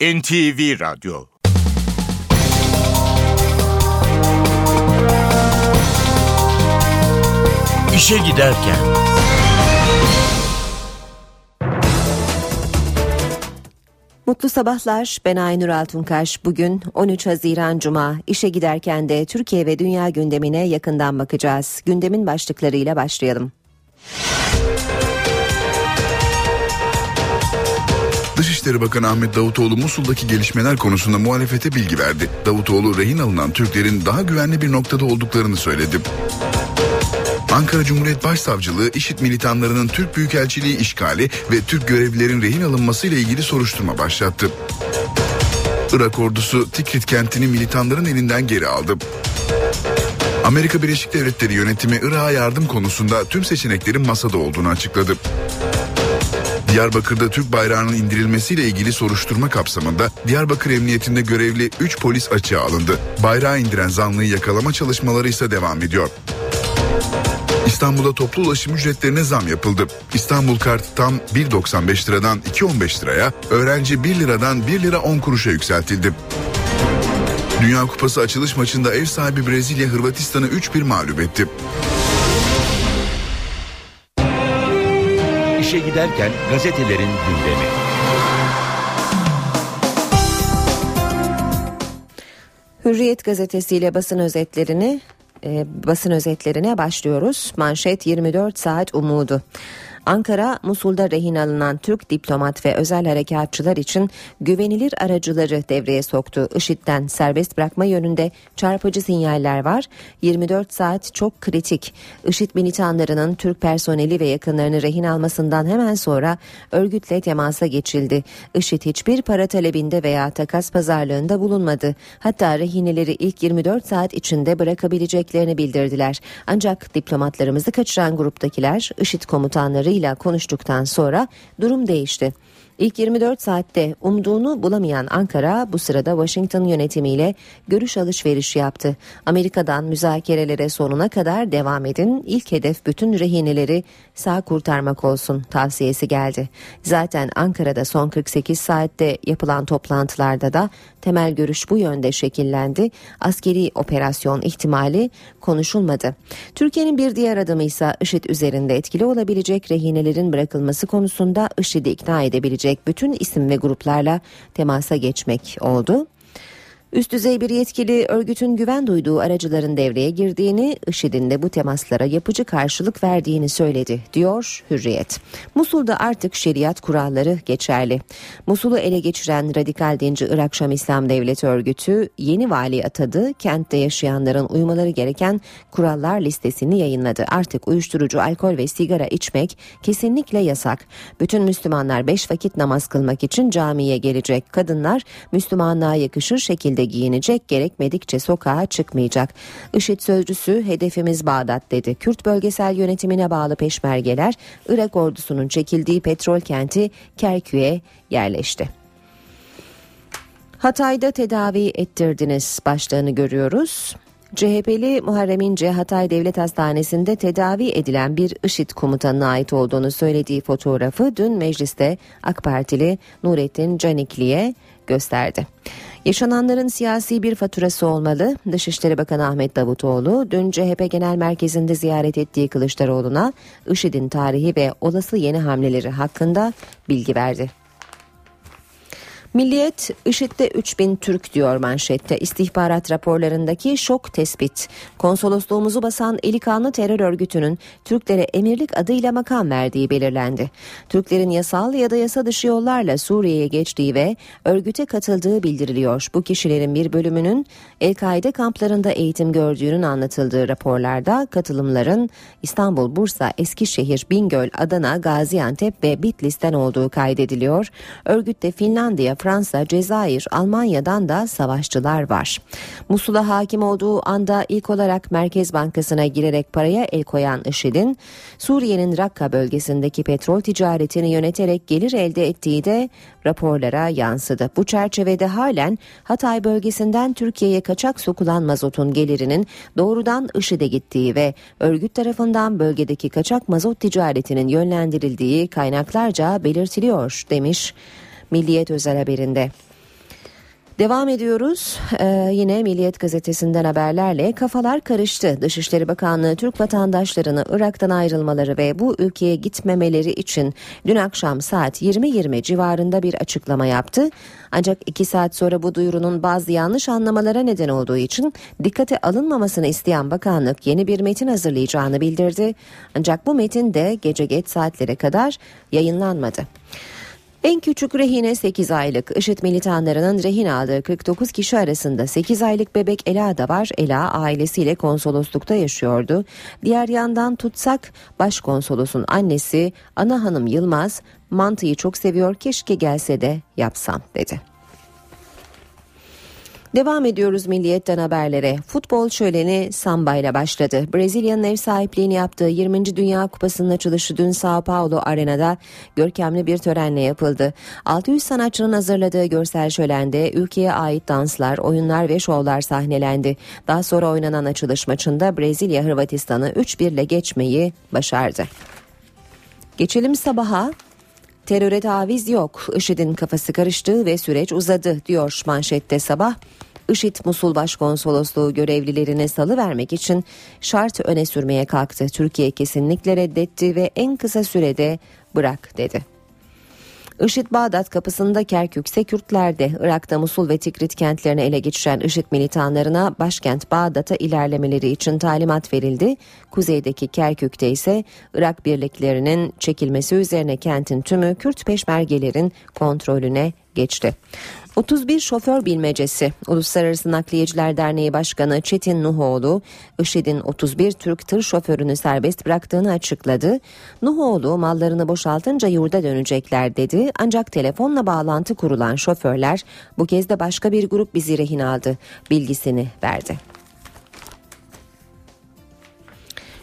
NTV Radyo İşe Giderken Mutlu sabahlar. Ben Aynur Altunkaş. Bugün 13 Haziran Cuma. İşe giderken de Türkiye ve dünya gündemine yakından bakacağız. Gündemin başlıklarıyla başlayalım. Dışişleri Bakanı Ahmet Davutoğlu Musul'daki gelişmeler konusunda muhalefete bilgi verdi. Davutoğlu rehin alınan Türklerin daha güvenli bir noktada olduklarını söyledi. Ankara Cumhuriyet Başsavcılığı IŞİD militanlarının Türk Büyükelçiliği işgali ve Türk görevlilerin rehin alınması ile ilgili soruşturma başlattı. Irak ordusu Tikrit kentini militanların elinden geri aldı. Amerika Birleşik Devletleri yönetimi Irak'a yardım konusunda tüm seçeneklerin masada olduğunu açıkladı. Diyarbakır'da Türk bayrağının indirilmesiyle ilgili soruşturma kapsamında Diyarbakır Emniyetinde görevli 3 polis açığa alındı. Bayrağı indiren zanlıyı yakalama çalışmaları ise devam ediyor. İstanbul'da toplu ulaşım ücretlerine zam yapıldı. İstanbul Kart tam 1.95 liradan 2.15 liraya, öğrenci 1 liradan 1 lira 10 kuruşa yükseltildi. Dünya Kupası açılış maçında ev sahibi Brezilya Hırvatistan'ı 3-1 mağlup etti. İşe Giderken gazetelerin gündemi. Hürriyet gazetesiyle basın özetlerini e, basın özetlerine başlıyoruz. Manşet 24 saat umudu. Ankara, Musul'da rehin alınan Türk diplomat ve özel harekatçılar için güvenilir aracıları devreye soktu. IŞİD'den serbest bırakma yönünde çarpıcı sinyaller var. 24 saat çok kritik. IŞİD militanlarının Türk personeli ve yakınlarını rehin almasından hemen sonra örgütle temasa geçildi. IŞİD hiçbir para talebinde veya takas pazarlığında bulunmadı. Hatta rehineleri ilk 24 saat içinde bırakabileceklerini bildirdiler. Ancak diplomatlarımızı kaçıran gruptakiler IŞİD komutanları ile konuştuktan sonra durum değişti. İlk 24 saatte umduğunu bulamayan Ankara bu sırada Washington yönetimiyle görüş alışverişi yaptı. Amerika'dan müzakerelere sonuna kadar devam edin. İlk hedef bütün rehineleri sağ kurtarmak olsun tavsiyesi geldi. Zaten Ankara'da son 48 saatte yapılan toplantılarda da temel görüş bu yönde şekillendi. Askeri operasyon ihtimali konuşulmadı. Türkiye'nin bir diğer adımı ise IŞİD üzerinde etkili olabilecek rehinelerin bırakılması konusunda IŞİD'i ikna edebilecek bütün isim ve gruplarla temasa geçmek oldu. Üst düzey bir yetkili örgütün güven duyduğu aracıların devreye girdiğini, IŞİD'in de bu temaslara yapıcı karşılık verdiğini söyledi, diyor Hürriyet. Musul'da artık şeriat kuralları geçerli. Musul'u ele geçiren radikal dinci Irak Şam İslam Devleti örgütü yeni vali atadı, kentte yaşayanların uymaları gereken kurallar listesini yayınladı. Artık uyuşturucu, alkol ve sigara içmek kesinlikle yasak. Bütün Müslümanlar beş vakit namaz kılmak için camiye gelecek. Kadınlar Müslümanlığa yakışır şekilde şekilde giyinecek gerekmedikçe sokağa çıkmayacak. IŞİD sözcüsü hedefimiz Bağdat dedi. Kürt bölgesel yönetimine bağlı peşmergeler Irak ordusunun çekildiği petrol kenti Kerkük'e yerleşti. Hatay'da tedavi ettirdiniz başlığını görüyoruz. CHP'li Muharrem İnce Hatay Devlet Hastanesi'nde tedavi edilen bir IŞİD komutanına ait olduğunu söylediği fotoğrafı dün mecliste AK Partili Nurettin Canikli'ye gösterdi. Yaşananların siyasi bir faturası olmalı. Dışişleri Bakanı Ahmet Davutoğlu dün CHP Genel Merkezi'nde ziyaret ettiği Kılıçdaroğlu'na IŞİD'in tarihi ve olası yeni hamleleri hakkında bilgi verdi. Milliyet IŞİD'de 3000 Türk diyor manşette. İstihbarat raporlarındaki şok tespit. Konsolosluğumuzu basan Elikanlı terör örgütünün Türklere emirlik adıyla makam verdiği belirlendi. Türklerin yasal ya da yasa dışı yollarla Suriye'ye geçtiği ve örgüte katıldığı bildiriliyor. Bu kişilerin bir bölümünün El-Kaide kamplarında eğitim gördüğünün anlatıldığı raporlarda katılımların İstanbul, Bursa, Eskişehir, Bingöl, Adana, Gaziantep ve Bitlis'ten olduğu kaydediliyor. Örgütte Finlandiya, Fransa, Cezayir, Almanya'dan da savaşçılar var. Musul'a hakim olduğu anda ilk olarak Merkez Bankası'na girerek paraya el koyan IŞİD'in Suriye'nin Rakka bölgesindeki petrol ticaretini yöneterek gelir elde ettiği de raporlara yansıdı. Bu çerçevede halen Hatay bölgesinden Türkiye'ye kaçak sokulan mazotun gelirinin doğrudan IŞİD'e gittiği ve örgüt tarafından bölgedeki kaçak mazot ticaretinin yönlendirildiği kaynaklarca belirtiliyor demiş Milliyet özel haberinde. Devam ediyoruz. Ee, yine Milliyet Gazetesi'nden haberlerle kafalar karıştı. Dışişleri Bakanlığı Türk vatandaşlarını Irak'tan ayrılmaları ve bu ülkeye gitmemeleri için dün akşam saat 20.20 civarında bir açıklama yaptı. Ancak iki saat sonra bu duyurunun bazı yanlış anlamalara neden olduğu için dikkate alınmamasını isteyen bakanlık yeni bir metin hazırlayacağını bildirdi. Ancak bu metin de gece geç saatlere kadar yayınlanmadı. En küçük rehine 8 aylık. IŞİD militanlarının rehin aldığı 49 kişi arasında 8 aylık bebek Ela da var. Ela ailesiyle konsoloslukta yaşıyordu. Diğer yandan tutsak başkonsolosun annesi Ana Hanım Yılmaz mantıyı çok seviyor keşke gelse de yapsam dedi. Devam ediyoruz milliyetten haberlere. Futbol şöleni samba ile başladı. Brezilya'nın ev sahipliğini yaptığı 20. Dünya Kupası'nın açılışı dün Sao Paulo Arena'da görkemli bir törenle yapıldı. 600 sanatçının hazırladığı görsel şölende ülkeye ait danslar, oyunlar ve şovlar sahnelendi. Daha sonra oynanan açılış maçında Brezilya Hırvatistan'ı 3-1 ile geçmeyi başardı. Geçelim sabaha. Teröre taviz yok. IŞİD'in kafası karıştı ve süreç uzadı diyor manşette sabah. IŞİD Musul Başkonsolosluğu görevlilerini salı vermek için şart öne sürmeye kalktı. Türkiye kesinlikle reddetti ve en kısa sürede bırak dedi. IŞİD Bağdat kapısında Kerkük'se Kürtlerde, Irak'ta Musul ve Tikrit kentlerini ele geçiren IŞİD militanlarına başkent Bağdat'a ilerlemeleri için talimat verildi. Kuzeydeki Kerkük'te ise Irak birliklerinin çekilmesi üzerine kentin tümü Kürt peşmergelerin kontrolüne geçti. 31 şoför bilmecesi Uluslararası Nakliyeciler Derneği Başkanı Çetin Nuhoğlu, IŞİD'in 31 Türk tır şoförünü serbest bıraktığını açıkladı. Nuhoğlu mallarını boşaltınca yurda dönecekler dedi ancak telefonla bağlantı kurulan şoförler bu kez de başka bir grup bizi rehin aldı bilgisini verdi.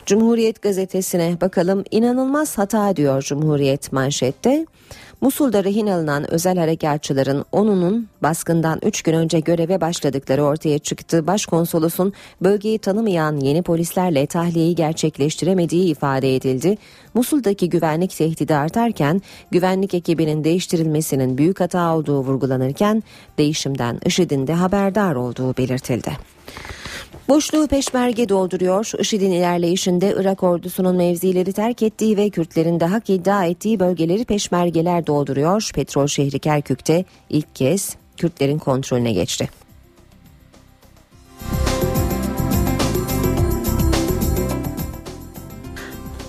Cumhuriyet gazetesine bakalım inanılmaz hata diyor Cumhuriyet manşette. Musul'da rehin alınan özel harekatçıların onunun baskından 3 gün önce göreve başladıkları ortaya çıktı. Başkonsolosun bölgeyi tanımayan yeni polislerle tahliyeyi gerçekleştiremediği ifade edildi. Musul'daki güvenlik tehdidi artarken güvenlik ekibinin değiştirilmesinin büyük hata olduğu vurgulanırken değişimden IŞİD'in de haberdar olduğu belirtildi. Boşluğu peşmerge dolduruyor. IŞİD'in ilerleyişinde Irak ordusunun mevzileri terk ettiği ve Kürtlerin de hak iddia ettiği bölgeleri peşmergeler dolduruyor. Petrol şehri Kerkük'te ilk kez Kürtlerin kontrolüne geçti.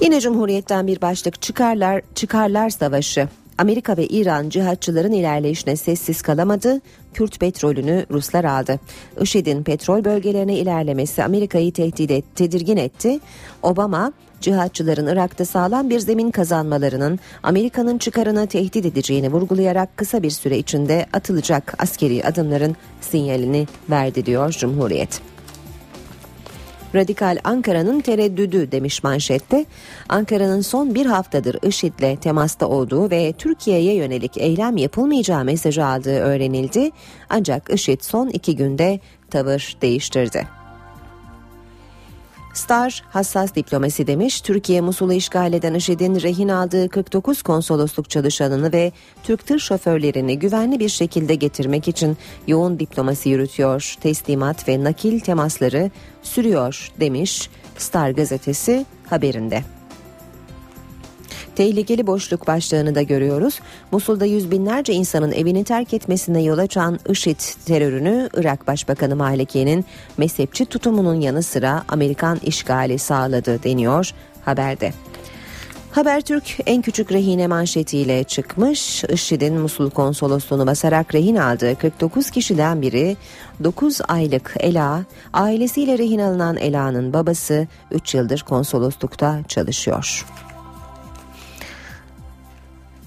Yine Cumhuriyet'ten bir başlık çıkarlar çıkarlar savaşı. Amerika ve İran cihatçıların ilerleyişine sessiz kalamadı. Kürt petrolünü Ruslar aldı. IŞİD'in petrol bölgelerine ilerlemesi Amerika'yı tehdit et, tedirgin etti. Obama cihatçıların Irak'ta sağlam bir zemin kazanmalarının Amerika'nın çıkarını tehdit edeceğini vurgulayarak kısa bir süre içinde atılacak askeri adımların sinyalini verdi diyor Cumhuriyet. Radikal Ankara'nın tereddüdü demiş manşette. Ankara'nın son bir haftadır IŞİD'le temasta olduğu ve Türkiye'ye yönelik eylem yapılmayacağı mesajı aldığı öğrenildi. Ancak IŞİD son iki günde tavır değiştirdi. Star hassas diplomasi demiş. Türkiye Musul'u işgal eden IŞİD'in rehin aldığı 49 konsolosluk çalışanını ve Türk tır şoförlerini güvenli bir şekilde getirmek için yoğun diplomasi yürütüyor. Teslimat ve nakil temasları sürüyor demiş Star gazetesi haberinde. Tehlikeli boşluk başlığını da görüyoruz. Musul'da yüz binlerce insanın evini terk etmesine yol açan IŞİD terörünü Irak Başbakanı Maliki'nin mezhepçi tutumunun yanı sıra Amerikan işgali sağladı deniyor haberde. Habertürk en küçük rehine manşetiyle çıkmış. IŞİD'in Musul konsolosluğunu basarak rehin aldığı 49 kişiden biri 9 aylık Ela, ailesiyle rehin alınan Ela'nın babası 3 yıldır konsoloslukta çalışıyor.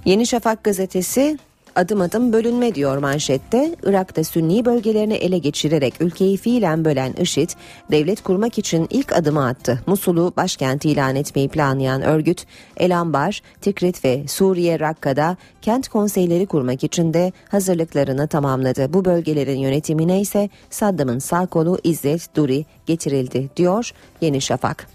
Yeni Şafak gazetesi adım adım bölünme diyor manşette. Irak'ta Sünni bölgelerini ele geçirerek ülkeyi fiilen bölen IŞİD, devlet kurmak için ilk adımı attı. Musul'u başkent ilan etmeyi planlayan örgüt, Elambar, Tikrit ve Suriye Rakka'da kent konseyleri kurmak için de hazırlıklarını tamamladı. Bu bölgelerin yönetimine ise Saddam'ın sağ kolu İzzet Duri getirildi diyor Yeni Şafak.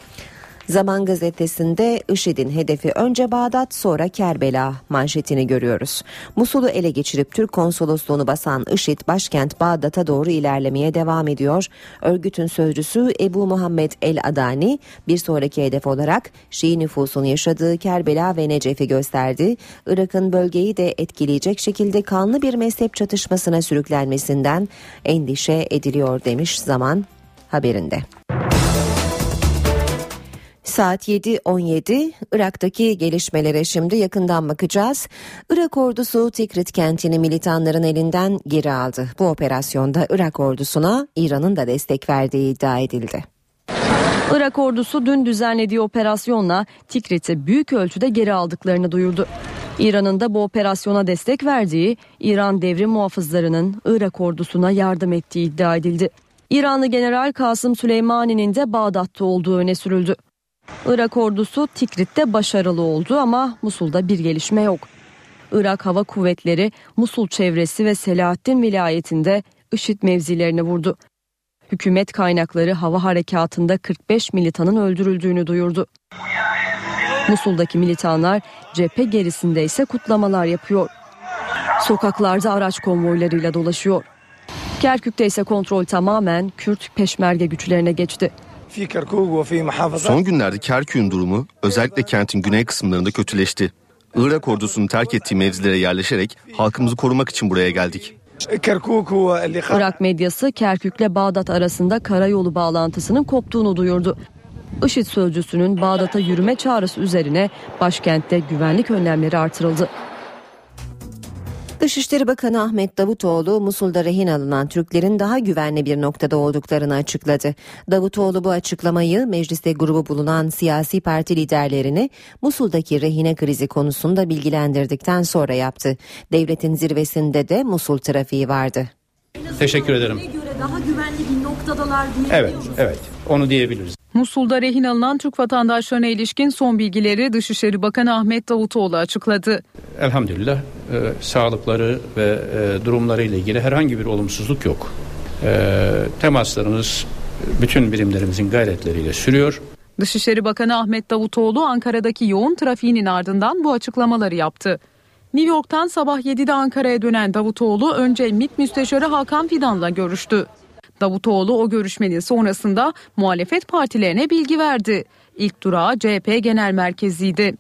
Zaman gazetesinde IŞİD'in hedefi önce Bağdat sonra Kerbela manşetini görüyoruz. Musul'u ele geçirip Türk konsolosluğunu basan IŞİD başkent Bağdat'a doğru ilerlemeye devam ediyor. Örgütün sözcüsü Ebu Muhammed El Adani bir sonraki hedef olarak Şii nüfusun yaşadığı Kerbela ve Necef'i gösterdi. Irak'ın bölgeyi de etkileyecek şekilde kanlı bir mezhep çatışmasına sürüklenmesinden endişe ediliyor demiş Zaman haberinde. Saat 7.17 Irak'taki gelişmelere şimdi yakından bakacağız. Irak ordusu Tikrit kentini militanların elinden geri aldı. Bu operasyonda Irak ordusuna İran'ın da destek verdiği iddia edildi. Irak ordusu dün düzenlediği operasyonla Tikrit'i büyük ölçüde geri aldıklarını duyurdu. İran'ın da bu operasyona destek verdiği, İran devrim muhafızlarının Irak ordusuna yardım ettiği iddia edildi. İranlı General Kasım Süleymani'nin de Bağdat'ta olduğu öne sürüldü. Irak ordusu Tikrit'te başarılı oldu ama Musul'da bir gelişme yok. Irak Hava Kuvvetleri Musul çevresi ve Selahattin vilayetinde IŞİD mevzilerini vurdu. Hükümet kaynakları hava harekatında 45 militanın öldürüldüğünü duyurdu. Musul'daki militanlar cephe gerisinde ise kutlamalar yapıyor. Sokaklarda araç konvoylarıyla dolaşıyor. Kerkük'te ise kontrol tamamen Kürt peşmerge güçlerine geçti. Son günlerde Kerkük'ün durumu özellikle kentin güney kısımlarında kötüleşti. Irak ordusunun terk ettiği mevzilere yerleşerek halkımızı korumak için buraya geldik. Irak medyası Kerkük'le Bağdat arasında karayolu bağlantısının koptuğunu duyurdu. IŞİD sözcüsünün Bağdat'a yürüme çağrısı üzerine başkentte güvenlik önlemleri artırıldı. Dışişleri Bakanı Ahmet Davutoğlu Musul'da rehin alınan Türklerin daha güvenli bir noktada olduklarını açıkladı. Davutoğlu bu açıklamayı mecliste grubu bulunan siyasi parti liderlerini Musul'daki rehine krizi konusunda bilgilendirdikten sonra yaptı. Devletin zirvesinde de Musul trafiği vardı. Teşekkür ederim. Daha güvenli bir noktadalar diye Evet, evet. Onu diyebiliriz. Musul'da rehin alınan Türk vatandaşlarına ilişkin son bilgileri Dışişleri Bakanı Ahmet Davutoğlu açıkladı. Elhamdülillah e, sağlıkları ve e, durumları ile ilgili herhangi bir olumsuzluk yok. E, temaslarımız bütün birimlerimizin gayretleriyle sürüyor. Dışişleri Bakanı Ahmet Davutoğlu Ankara'daki yoğun trafiğinin ardından bu açıklamaları yaptı. New York'tan sabah 7'de Ankara'ya dönen Davutoğlu önce MİT Müsteşarı Hakan Fidan'la görüştü. Davutoğlu o görüşmenin sonrasında muhalefet partilerine bilgi verdi. İlk durağı CHP Genel Merkezi'ydi.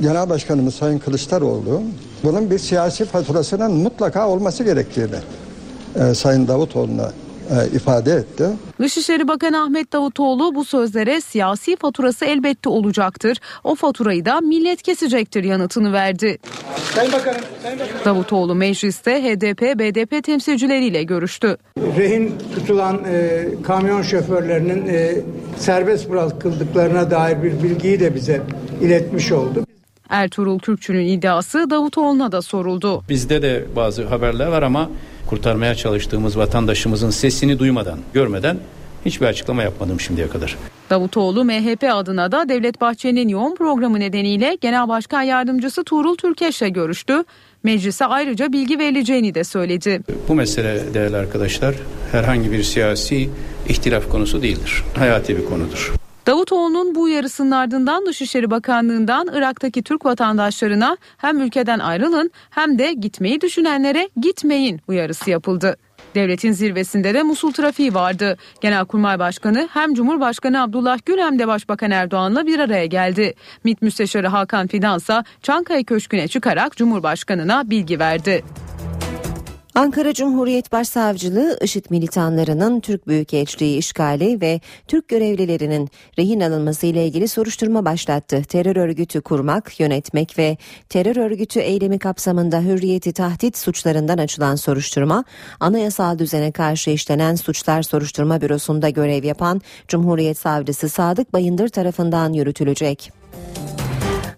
Genel Başkanımız Sayın Kılıçdaroğlu bunun bir siyasi faturasının mutlaka olması gerektiğini e, Sayın Davutoğlu'na ifade etti. Dışişleri Bakanı Ahmet Davutoğlu bu sözlere siyasi faturası elbette olacaktır. O faturayı da millet kesecektir yanıtını verdi. Sayın Bakanım, Sayın Bakanım. Davutoğlu mecliste HDP, BDP temsilcileriyle görüştü. Rehin tutulan e, kamyon şoförlerinin e, serbest bırakıldıklarına dair bir bilgiyi de bize iletmiş oldu. Ertuğrul Kürkçü'nün iddiası Davutoğlu'na da soruldu. Bizde de bazı haberler var ama kurtarmaya çalıştığımız vatandaşımızın sesini duymadan, görmeden hiçbir açıklama yapmadım şimdiye kadar. Davutoğlu MHP adına da Devlet Bahçeli'nin yoğun programı nedeniyle Genel Başkan Yardımcısı Tuğrul Türkeş'le görüştü. Meclise ayrıca bilgi verileceğini de söyledi. Bu mesele değerli arkadaşlar herhangi bir siyasi ihtilaf konusu değildir. Hayati bir konudur. Davutoğlu'nun bu uyarısının ardından Dışişleri Bakanlığı'ndan Irak'taki Türk vatandaşlarına hem ülkeden ayrılın hem de gitmeyi düşünenlere gitmeyin uyarısı yapıldı. Devletin zirvesinde de Musul trafiği vardı. Genelkurmay Başkanı hem Cumhurbaşkanı Abdullah Gül hem de Başbakan Erdoğan'la bir araya geldi. MİT Müsteşarı Hakan Fidan Çankaya Köşkü'ne çıkarak Cumhurbaşkanı'na bilgi verdi. Ankara Cumhuriyet Başsavcılığı IŞİD militanlarının Türk Büyükelçiliği işgali ve Türk görevlilerinin rehin alınması ile ilgili soruşturma başlattı. Terör örgütü kurmak, yönetmek ve terör örgütü eylemi kapsamında hürriyeti tahdit suçlarından açılan soruşturma, anayasal düzene karşı işlenen suçlar soruşturma bürosunda görev yapan Cumhuriyet Savcısı Sadık Bayındır tarafından yürütülecek.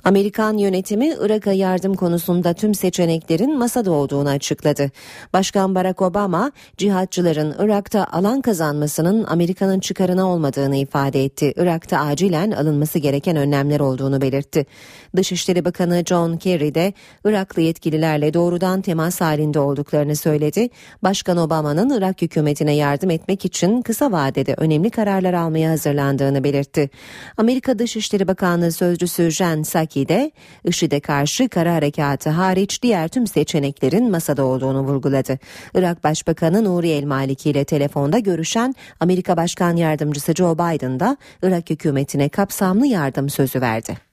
Amerikan yönetimi Irak'a yardım konusunda tüm seçeneklerin masada olduğunu açıkladı. Başkan Barack Obama, cihatçıların Irak'ta alan kazanmasının Amerika'nın çıkarına olmadığını ifade etti. Irak'ta acilen alınması gereken önlemler olduğunu belirtti. Dışişleri Bakanı John Kerry de Iraklı yetkililerle doğrudan temas halinde olduklarını söyledi. Başkan Obama'nın Irak hükümetine yardım etmek için kısa vadede önemli kararlar almaya hazırlandığını belirtti. Amerika Dışişleri Bakanlığı Sözcüsü Jen Psaki de IŞİD'e karşı kara harekatı hariç diğer tüm seçeneklerin masada olduğunu vurguladı. Irak Başbakanı Nuri El Maliki ile telefonda görüşen Amerika Başkan Yardımcısı Joe Biden da Irak hükümetine kapsamlı yardım sözü verdi.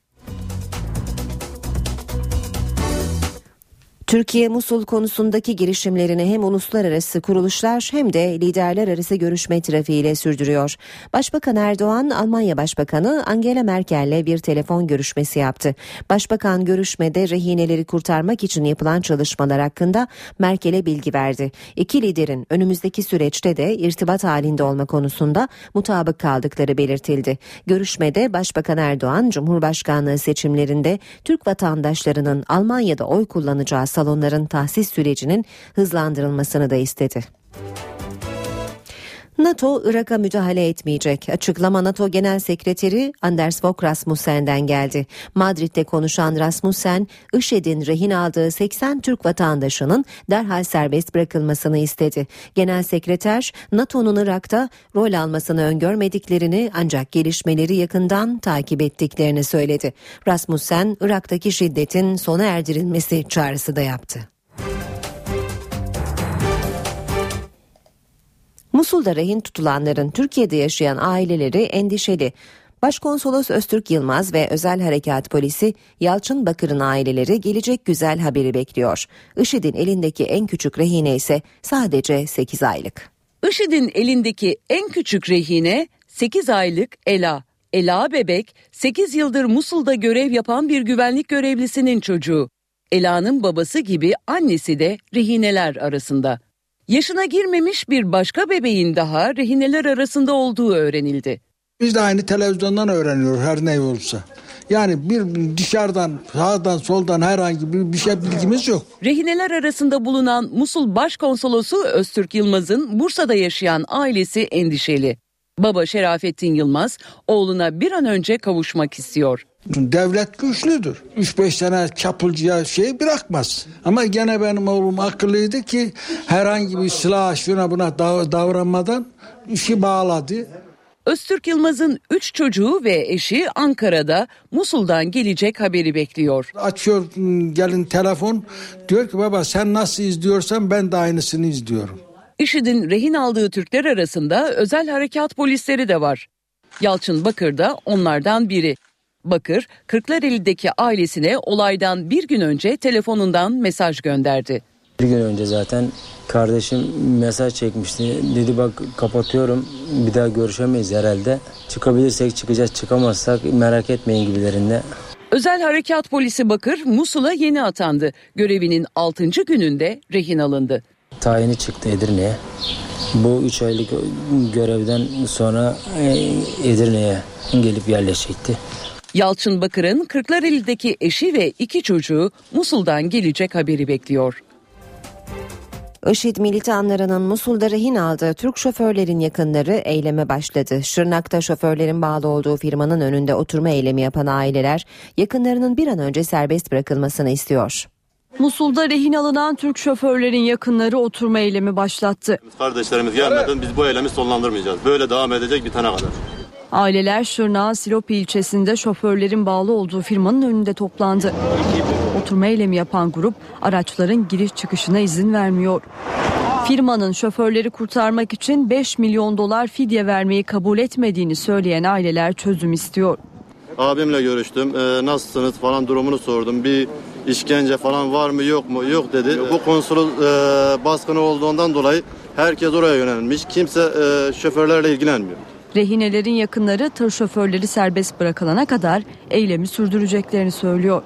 Türkiye Musul konusundaki girişimlerini hem uluslararası kuruluşlar hem de liderler arası görüşme trafiğiyle sürdürüyor. Başbakan Erdoğan, Almanya Başbakanı Angela Merkel'le bir telefon görüşmesi yaptı. Başbakan görüşmede rehineleri kurtarmak için yapılan çalışmalar hakkında Merkel'e bilgi verdi. İki liderin önümüzdeki süreçte de irtibat halinde olma konusunda mutabık kaldıkları belirtildi. Görüşmede Başbakan Erdoğan, Cumhurbaşkanlığı seçimlerinde Türk vatandaşlarının Almanya'da oy kullanacağı salonların tahsis sürecinin hızlandırılmasını da istedi. NATO Irak'a müdahale etmeyecek. Açıklama NATO Genel Sekreteri Anders Fogh Rasmussen'den geldi. Madrid'de konuşan Rasmussen, IŞİD'in rehin aldığı 80 Türk vatandaşının derhal serbest bırakılmasını istedi. Genel Sekreter, NATO'nun Irak'ta rol almasını öngörmediklerini ancak gelişmeleri yakından takip ettiklerini söyledi. Rasmussen, Irak'taki şiddetin sona erdirilmesi çağrısı da yaptı. Musul'da rehin tutulanların Türkiye'de yaşayan aileleri endişeli. Başkonsolos Öztürk Yılmaz ve Özel Harekat Polisi Yalçın Bakır'ın aileleri gelecek güzel haberi bekliyor. IŞİD'in elindeki en küçük rehine ise sadece 8 aylık. IŞİD'in elindeki en küçük rehine 8 aylık Ela. Ela bebek 8 yıldır Musul'da görev yapan bir güvenlik görevlisinin çocuğu. Ela'nın babası gibi annesi de rehineler arasında. Yaşına girmemiş bir başka bebeğin daha rehineler arasında olduğu öğrenildi. Biz de aynı televizyondan öğreniyoruz her ne olursa. Yani bir dışarıdan, sağdan, soldan herhangi bir, bir şey bilgimiz yok. Rehineler arasında bulunan Musul Başkonsolosu Öztürk Yılmaz'ın Bursa'da yaşayan ailesi endişeli. Baba Şerafettin Yılmaz oğluna bir an önce kavuşmak istiyor. Devlet güçlüdür. 3-5 tane çapulcuya şey bırakmaz. Ama gene benim oğlum akıllıydı ki herhangi bir silah şuna buna davranmadan işi bağladı. Öztürk Yılmaz'ın 3 çocuğu ve eşi Ankara'da Musul'dan gelecek haberi bekliyor. Açıyor gelin telefon diyor ki baba sen nasıl izliyorsan ben de aynısını izliyorum. IŞİD'in rehin aldığı Türkler arasında özel harekat polisleri de var. Yalçın Bakır da onlardan biri. Bakır, Kırklareli'deki ailesine olaydan bir gün önce telefonundan mesaj gönderdi. Bir gün önce zaten kardeşim mesaj çekmişti. Dedi bak kapatıyorum bir daha görüşemeyiz herhalde. Çıkabilirsek çıkacağız çıkamazsak merak etmeyin gibilerinde. Özel Harekat Polisi Bakır Musul'a yeni atandı. Görevinin 6. gününde rehin alındı. Tayini çıktı Edirne'ye. Bu 3 aylık görevden sonra Edirne'ye gelip yerleşecekti. Yalçın Bakır'ın Kırklareli'deki eşi ve iki çocuğu Musul'dan gelecek haberi bekliyor. IŞİD militanlarının Musul'da rehin aldığı Türk şoförlerin yakınları eyleme başladı. Şırnak'ta şoförlerin bağlı olduğu firmanın önünde oturma eylemi yapan aileler yakınlarının bir an önce serbest bırakılmasını istiyor. Musul'da rehin alınan Türk şoförlerin yakınları oturma eylemi başlattı. Kardeşlerimiz gelmeden biz bu eylemi sonlandırmayacağız. Böyle devam edecek bitene kadar. Aileler Şırnak'ın Silopi ilçesinde şoförlerin bağlı olduğu firmanın önünde toplandı. Oturma eylemi yapan grup araçların giriş çıkışına izin vermiyor. Firmanın şoförleri kurtarmak için 5 milyon dolar fidye vermeyi kabul etmediğini söyleyen aileler çözüm istiyor. Abimle görüştüm. Ee, nasılsınız falan durumunu sordum. Bir işkence falan var mı yok mu? Yok dedi. Bu konsolot e, baskını olduğundan dolayı herkes oraya yönelmiş. Kimse e, şoförlerle ilgilenmiyor. Rehinelerin yakınları tır şoförleri serbest bırakılana kadar eylemi sürdüreceklerini söylüyor.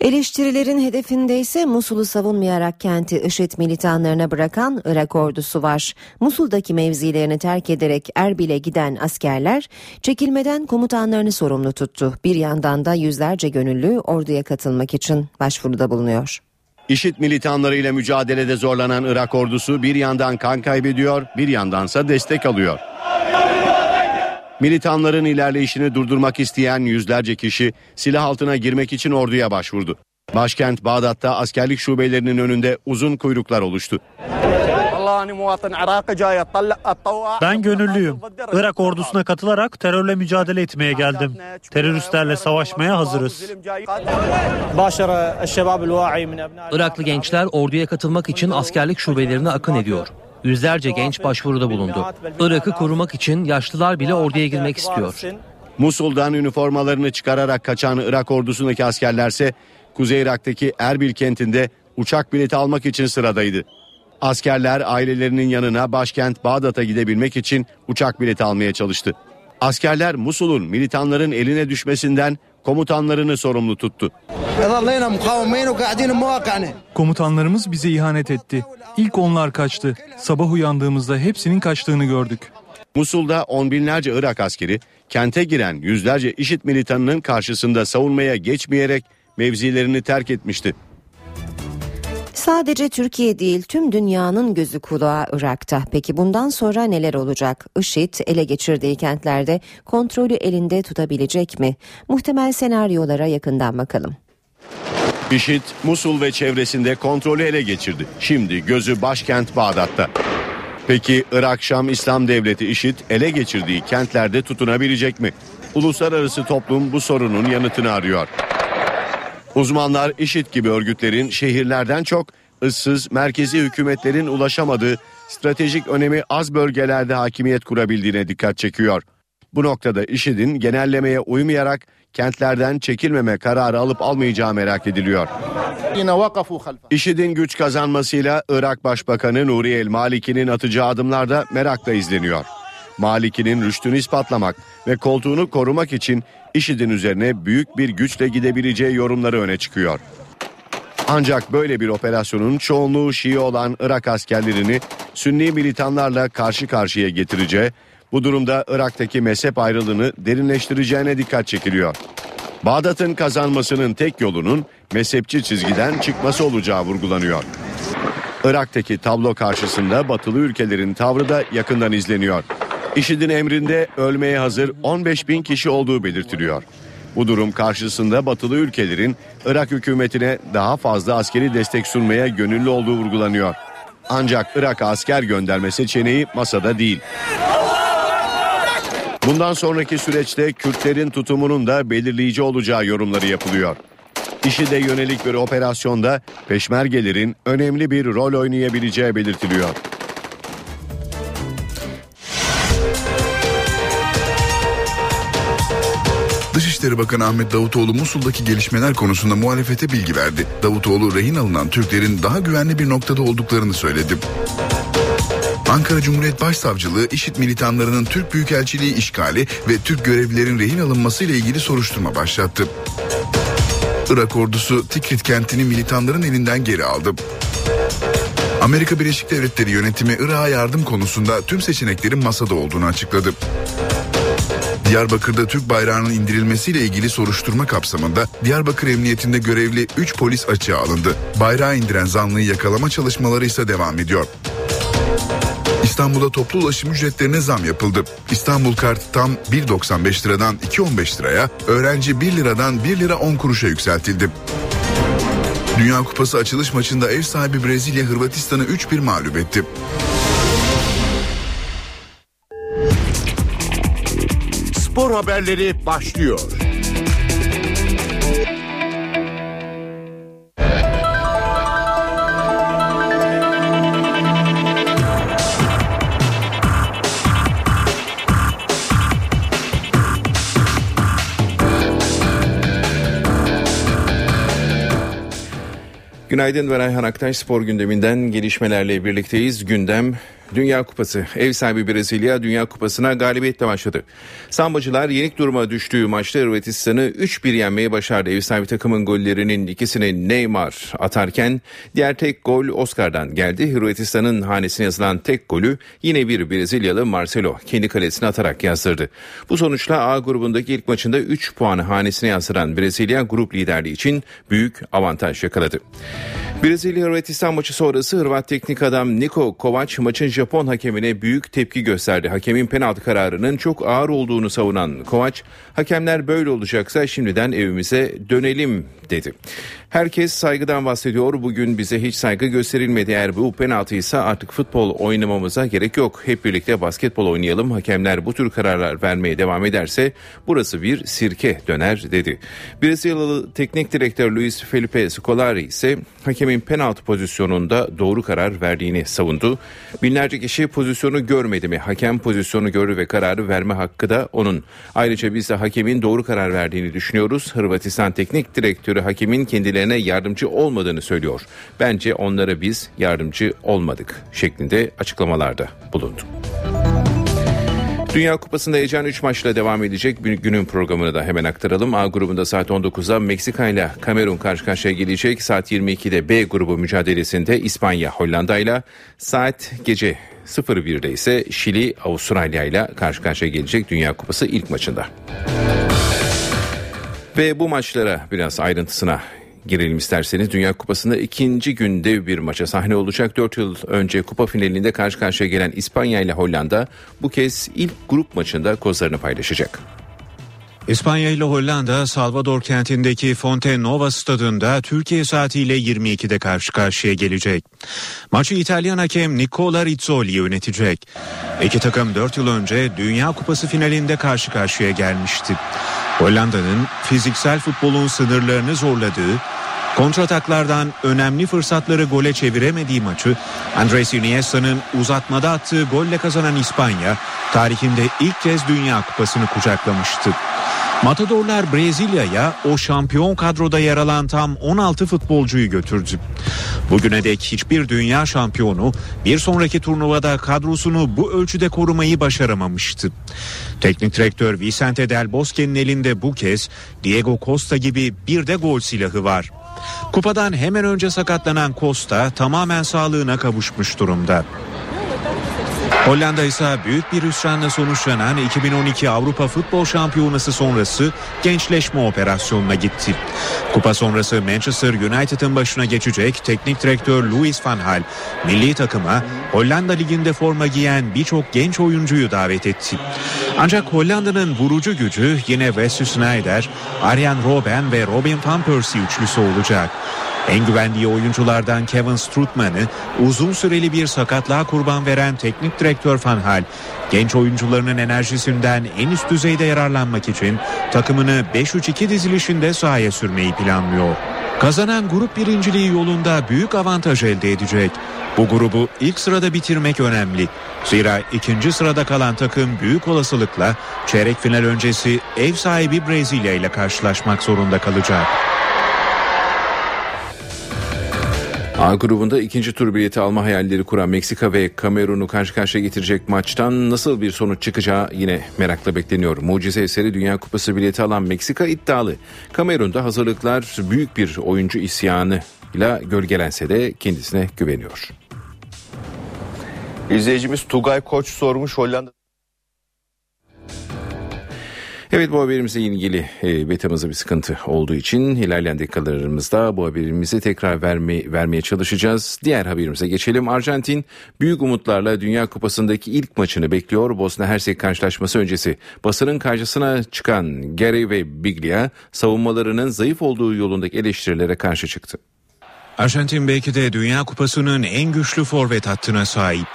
Eleştirilerin hedefinde ise Musul'u savunmayarak kenti IŞİD militanlarına bırakan Irak ordusu var. Musul'daki mevzilerini terk ederek Erbil'e giden askerler çekilmeden komutanlarını sorumlu tuttu. Bir yandan da yüzlerce gönüllü orduya katılmak için başvuruda bulunuyor. İşit militanlarıyla mücadelede zorlanan Irak ordusu bir yandan kan kaybediyor, bir yandansa destek alıyor. Militanların ilerleyişini durdurmak isteyen yüzlerce kişi silah altına girmek için orduya başvurdu. Başkent Bağdat'ta askerlik şubelerinin önünde uzun kuyruklar oluştu. Ben gönüllüyüm. Irak ordusuna katılarak terörle mücadele etmeye geldim. Teröristlerle savaşmaya hazırız. Iraklı gençler orduya katılmak için askerlik şubelerine akın ediyor. Yüzlerce genç başvuruda bulundu. Irak'ı korumak için yaşlılar bile orduya girmek istiyor. Musul'dan üniformalarını çıkararak kaçan Irak ordusundaki askerlerse Kuzey Irak'taki Erbil kentinde uçak bileti almak için sıradaydı. Askerler ailelerinin yanına başkent Bağdat'a gidebilmek için uçak bileti almaya çalıştı. Askerler Musul'un militanların eline düşmesinden komutanlarını sorumlu tuttu. Komutanlarımız bize ihanet etti. İlk onlar kaçtı. Sabah uyandığımızda hepsinin kaçtığını gördük. Musul'da on binlerce Irak askeri kente giren yüzlerce IŞİD militanının karşısında savunmaya geçmeyerek mevzilerini terk etmişti. Sadece Türkiye değil tüm dünyanın gözü kulağı Irak'ta. Peki bundan sonra neler olacak? IŞİD ele geçirdiği kentlerde kontrolü elinde tutabilecek mi? Muhtemel senaryolara yakından bakalım. IŞİD, Musul ve çevresinde kontrolü ele geçirdi. Şimdi gözü başkent Bağdat'ta. Peki Irak Şam İslam Devleti IŞİD ele geçirdiği kentlerde tutunabilecek mi? Uluslararası toplum bu sorunun yanıtını arıyor. Uzmanlar IŞİD gibi örgütlerin şehirlerden çok ıssız merkezi hükümetlerin ulaşamadığı stratejik önemi az bölgelerde hakimiyet kurabildiğine dikkat çekiyor. Bu noktada IŞİD'in genellemeye uymayarak kentlerden çekilmeme kararı alıp almayacağı merak ediliyor. IŞİD'in güç kazanmasıyla Irak Başbakanı Nuri El Maliki'nin atacağı adımlar da merakla izleniyor. Maliki'nin rüştünü ispatlamak ve koltuğunu korumak için IŞİD'in üzerine büyük bir güçle gidebileceği yorumları öne çıkıyor. Ancak böyle bir operasyonun çoğunluğu Şii olan Irak askerlerini Sünni militanlarla karşı karşıya getireceği, bu durumda Irak'taki mezhep ayrılığını derinleştireceğine dikkat çekiliyor. Bağdat'ın kazanmasının tek yolunun mezhepçi çizgiden çıkması olacağı vurgulanıyor. Irak'taki tablo karşısında batılı ülkelerin tavrı da yakından izleniyor. IŞİD'in emrinde ölmeye hazır 15 bin kişi olduğu belirtiliyor. Bu durum karşısında batılı ülkelerin Irak hükümetine daha fazla askeri destek sunmaya gönüllü olduğu vurgulanıyor. Ancak Irak'a asker gönderme seçeneği masada değil. Bundan sonraki süreçte Kürtlerin tutumunun da belirleyici olacağı yorumları yapılıyor. İşide yönelik bir operasyonda peşmergelerin önemli bir rol oynayabileceği belirtiliyor. Dışişleri Bakanı Ahmet Davutoğlu Musul'daki gelişmeler konusunda muhalefete bilgi verdi. Davutoğlu rehin alınan Türklerin daha güvenli bir noktada olduklarını söyledi. Ankara Cumhuriyet Başsavcılığı IŞİD militanlarının Türk Büyükelçiliği işgali ve Türk görevlilerin rehin alınması ile ilgili soruşturma başlattı. Irak ordusu Tikrit kentini militanların elinden geri aldı. Amerika Birleşik Devletleri yönetimi Irak'a yardım konusunda tüm seçeneklerin masada olduğunu açıkladı. Diyarbakır'da Türk bayrağının indirilmesiyle ilgili soruşturma kapsamında Diyarbakır Emniyetinde görevli 3 polis açığa alındı. Bayrağı indiren zanlıyı yakalama çalışmaları ise devam ediyor. İstanbul'da toplu ulaşım ücretlerine zam yapıldı. İstanbul Kart tam 1.95 liradan 2.15 liraya, öğrenci 1 liradan 1 lira 10 kuruşa yükseltildi. Dünya Kupası açılış maçında ev sahibi Brezilya Hırvatistan'ı 3-1 mağlup etti. Spor haberleri başlıyor. Günaydın ben Ayhan Aktaş spor gündeminden gelişmelerle birlikteyiz. Gündem Dünya Kupası ev sahibi Brezilya Dünya Kupası'na galibiyetle başladı. Sambacılar yenik duruma düştüğü maçta Hırvatistan'ı 3-1 yenmeyi başardı. Ev sahibi takımın gollerinin ikisini Neymar atarken diğer tek gol Oscar'dan geldi. Hırvatistan'ın hanesine yazılan tek golü yine bir Brezilyalı Marcelo kendi kalesine atarak yazdırdı. Bu sonuçla A grubundaki ilk maçında 3 puanı hanesine yazdıran Brezilya grup liderliği için büyük avantaj yakaladı. Brezilya Hırvatistan maçı sonrası Hırvat teknik adam Niko Kovac maçın Japon hakemine büyük tepki gösterdi. Hakemin penaltı kararının çok ağır olduğunu savunan Kovac, hakemler böyle olacaksa şimdiden evimize dönelim dedi. Herkes saygıdan bahsediyor. Bugün bize hiç saygı gösterilmedi. Eğer bu penaltıysa artık futbol oynamamıza gerek yok. Hep birlikte basketbol oynayalım. Hakemler bu tür kararlar vermeye devam ederse burası bir sirke döner dedi. Brezilyalı teknik direktör Luis Felipe Scolari ise hakemin penaltı pozisyonunda doğru karar verdiğini savundu. Binlerce kişi pozisyonu görmedi mi? Hakem pozisyonu gördü ve kararı verme hakkı da onun. Ayrıca biz de hakemin doğru karar verdiğini düşünüyoruz. Hırvatistan teknik direktörü hakemin kendilerine yardımcı olmadığını söylüyor. Bence onlara biz yardımcı olmadık şeklinde açıklamalarda bulundu. Dünya Kupası'nda heyecan 3 maçla devam edecek. Günün programını da hemen aktaralım. A grubunda saat 19'da Meksika ile Kamerun karşı karşıya gelecek. Saat 22'de B grubu mücadelesinde İspanya Hollanda ile saat gece 01'de ise Şili Avustralya ile karşı karşıya gelecek Dünya Kupası ilk maçında. Ve bu maçlara biraz ayrıntısına girelim isterseniz. Dünya Kupası'nda ikinci günde bir maça sahne olacak. 4 yıl önce kupa finalinde karşı karşıya gelen İspanya ile Hollanda bu kez ilk grup maçında kozlarını paylaşacak. İspanya ile Hollanda Salvador kentindeki Fonte Nova stadında Türkiye saatiyle 22'de karşı karşıya gelecek. Maçı İtalyan hakem Nicola Rizzoli yönetecek. İki takım 4 yıl önce Dünya Kupası finalinde karşı karşıya gelmişti. Hollanda'nın fiziksel futbolun sınırlarını zorladığı, kontrataklardan önemli fırsatları gole çeviremediği maçı Andres Iniesta'nın uzatmada attığı golle kazanan İspanya tarihinde ilk kez Dünya Kupası'nı kucaklamıştı. Matadorlar Brezilya'ya o şampiyon kadroda yer alan tam 16 futbolcuyu götürdü. Bugüne dek hiçbir dünya şampiyonu bir sonraki turnuvada kadrosunu bu ölçüde korumayı başaramamıştı. Teknik direktör Vicente Del Bosque'nin elinde bu kez Diego Costa gibi bir de gol silahı var. Kupadan hemen önce sakatlanan Costa tamamen sağlığına kavuşmuş durumda. Hollanda ise büyük bir hüsranla sonuçlanan 2012 Avrupa Futbol Şampiyonası sonrası gençleşme operasyonuna gitti. Kupa sonrası Manchester United'ın başına geçecek teknik direktör Louis van Gaal milli takıma Hollanda liginde forma giyen birçok genç oyuncuyu davet etti. Ancak Hollanda'nın vurucu gücü yine Wesley Sneijder, Arjen Robben ve Robin van Persie üçlüsü olacak. En güvendiği oyunculardan Kevin Strootman'ı uzun süreli bir sakatlığa kurban veren teknik direktör Van Hal, genç oyuncularının enerjisinden en üst düzeyde yararlanmak için takımını 5-3-2 dizilişinde sahaya sürmeyi planlıyor. Kazanan grup birinciliği yolunda büyük avantaj elde edecek. Bu grubu ilk sırada bitirmek önemli. Zira ikinci sırada kalan takım büyük olasılıkla çeyrek final öncesi ev sahibi Brezilya ile karşılaşmak zorunda kalacak. A grubunda ikinci tur bileti alma hayalleri kuran Meksika ve Kamerun'u karşı karşıya getirecek maçtan nasıl bir sonuç çıkacağı yine merakla bekleniyor. Mucize eseri Dünya Kupası bileti alan Meksika iddialı. Kamerun'da hazırlıklar büyük bir oyuncu isyanı ile gölgelense de kendisine güveniyor. İzleyicimiz Tugay Koç sormuş Hollanda. Evet bu haberimizle ilgili e, betamızda bir sıkıntı olduğu için ilerleyen dakikalarımızda bu haberimizi tekrar verme, vermeye çalışacağız. Diğer haberimize geçelim. Arjantin büyük umutlarla Dünya Kupası'ndaki ilk maçını bekliyor. Bosna Hersek karşılaşması öncesi basının karşısına çıkan Gary ve Biglia savunmalarının zayıf olduğu yolundaki eleştirilere karşı çıktı. Arjantin belki de Dünya Kupası'nın en güçlü forvet hattına sahip.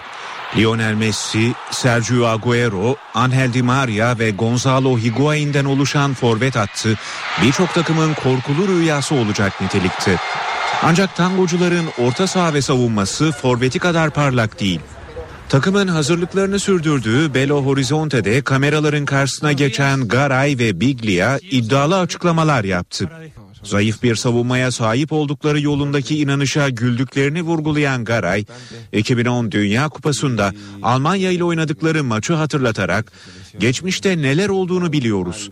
Lionel Messi, Sergio Agüero, Angel Di Maria ve Gonzalo Higuain'den oluşan forvet hattı birçok takımın korkulu rüyası olacak nitelikte. Ancak tangocuların orta saha ve savunması forveti kadar parlak değil. Takımın hazırlıklarını sürdürdüğü Belo Horizonte'de kameraların karşısına geçen Garay ve Biglia iddialı açıklamalar yaptı. Zayıf bir savunmaya sahip oldukları yolundaki inanışa güldüklerini vurgulayan Garay, 2010 Dünya Kupası'nda Almanya ile oynadıkları maçı hatırlatarak geçmişte neler olduğunu biliyoruz.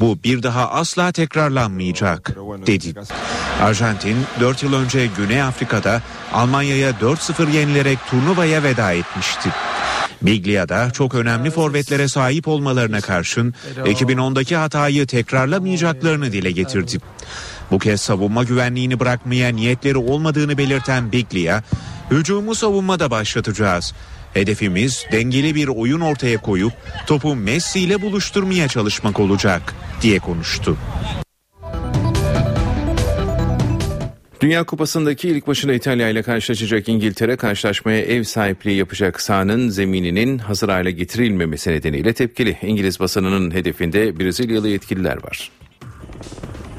Bu bir daha asla tekrarlanmayacak dedi. Arjantin 4 yıl önce Güney Afrika'da Almanya'ya 4-0 yenilerek turnuvaya veda etmişti. Biglia'da çok önemli forvetlere sahip olmalarına karşın 2010'daki hatayı tekrarlamayacaklarını dile getirdi. Bu kez savunma güvenliğini bırakmaya niyetleri olmadığını belirten Biglia, hücumu savunmada başlatacağız. Hedefimiz dengeli bir oyun ortaya koyup topu Messi ile buluşturmaya çalışmak olacak diye konuştu. Dünya Kupası'ndaki ilk başına İtalya ile karşılaşacak İngiltere karşılaşmaya ev sahipliği yapacak sahanın zemininin hazır hale getirilmemesi nedeniyle tepkili. İngiliz basınının hedefinde Brezilyalı yetkililer var.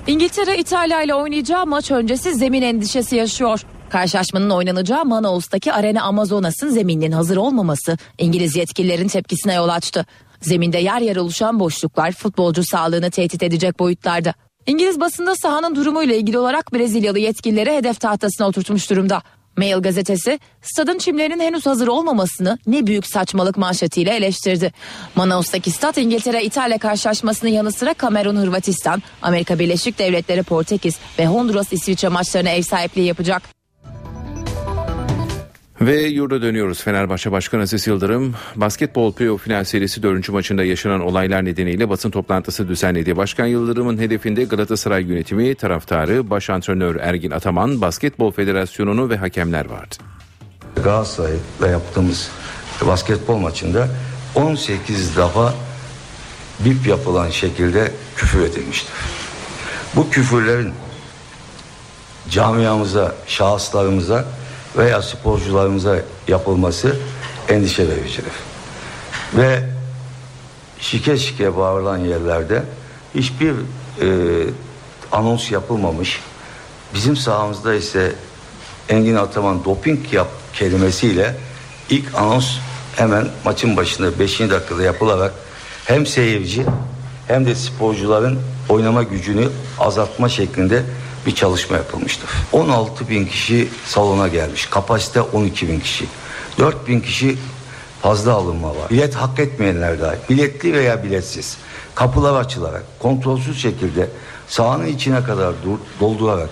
İngiltere İtalya ile oynayacağı maç öncesi zemin endişesi yaşıyor. Karşılaşmanın oynanacağı Manaus'taki Arena Amazonas'ın zemininin hazır olmaması İngiliz yetkililerin tepkisine yol açtı. Zeminde yer yer oluşan boşluklar futbolcu sağlığını tehdit edecek boyutlarda. İngiliz basında sahanın durumuyla ilgili olarak Brezilyalı yetkilileri hedef tahtasına oturtmuş durumda. Mail gazetesi stadın çimlerinin henüz hazır olmamasını ne büyük saçmalık manşetiyle eleştirdi. Manaus'taki stat İngiltere İtalya karşılaşmasının yanı sıra Kamerun Hırvatistan, Amerika Birleşik Devletleri Portekiz ve Honduras İsviçre maçlarına ev sahipliği yapacak. Ve yurda dönüyoruz. Fenerbahçe Başkanı Aziz Yıldırım basketbol playoff final serisi 4. maçında yaşanan olaylar nedeniyle basın toplantısı düzenledi. Başkan Yıldırım'ın hedefinde Galatasaray yönetimi, taraftarı, baş antrenör Ergin Ataman, Basketbol Federasyonu'nu ve hakemler vardı. Galatasaray'la yaptığımız basketbol maçında 18 defa bip yapılan şekilde küfür edilmiştir. Bu küfürlerin camiamıza, şahıslarımıza veya sporcularımıza yapılması endişe vericidir. Ve şike şike bağırılan yerlerde hiçbir e, anons yapılmamış. Bizim sahamızda ise Engin Ataman doping yap kelimesiyle ilk anons hemen maçın başında 5. dakikada yapılarak hem seyirci hem de sporcuların oynama gücünü azaltma şeklinde bir çalışma yapılmıştır. 16 bin kişi salona gelmiş. Kapasite 12 bin kişi. 4 bin kişi fazla alınma var. Bilet hak etmeyenler dahi. Biletli veya biletsiz. Kapılar açılarak, kontrolsüz şekilde sahanın içine kadar doldurarak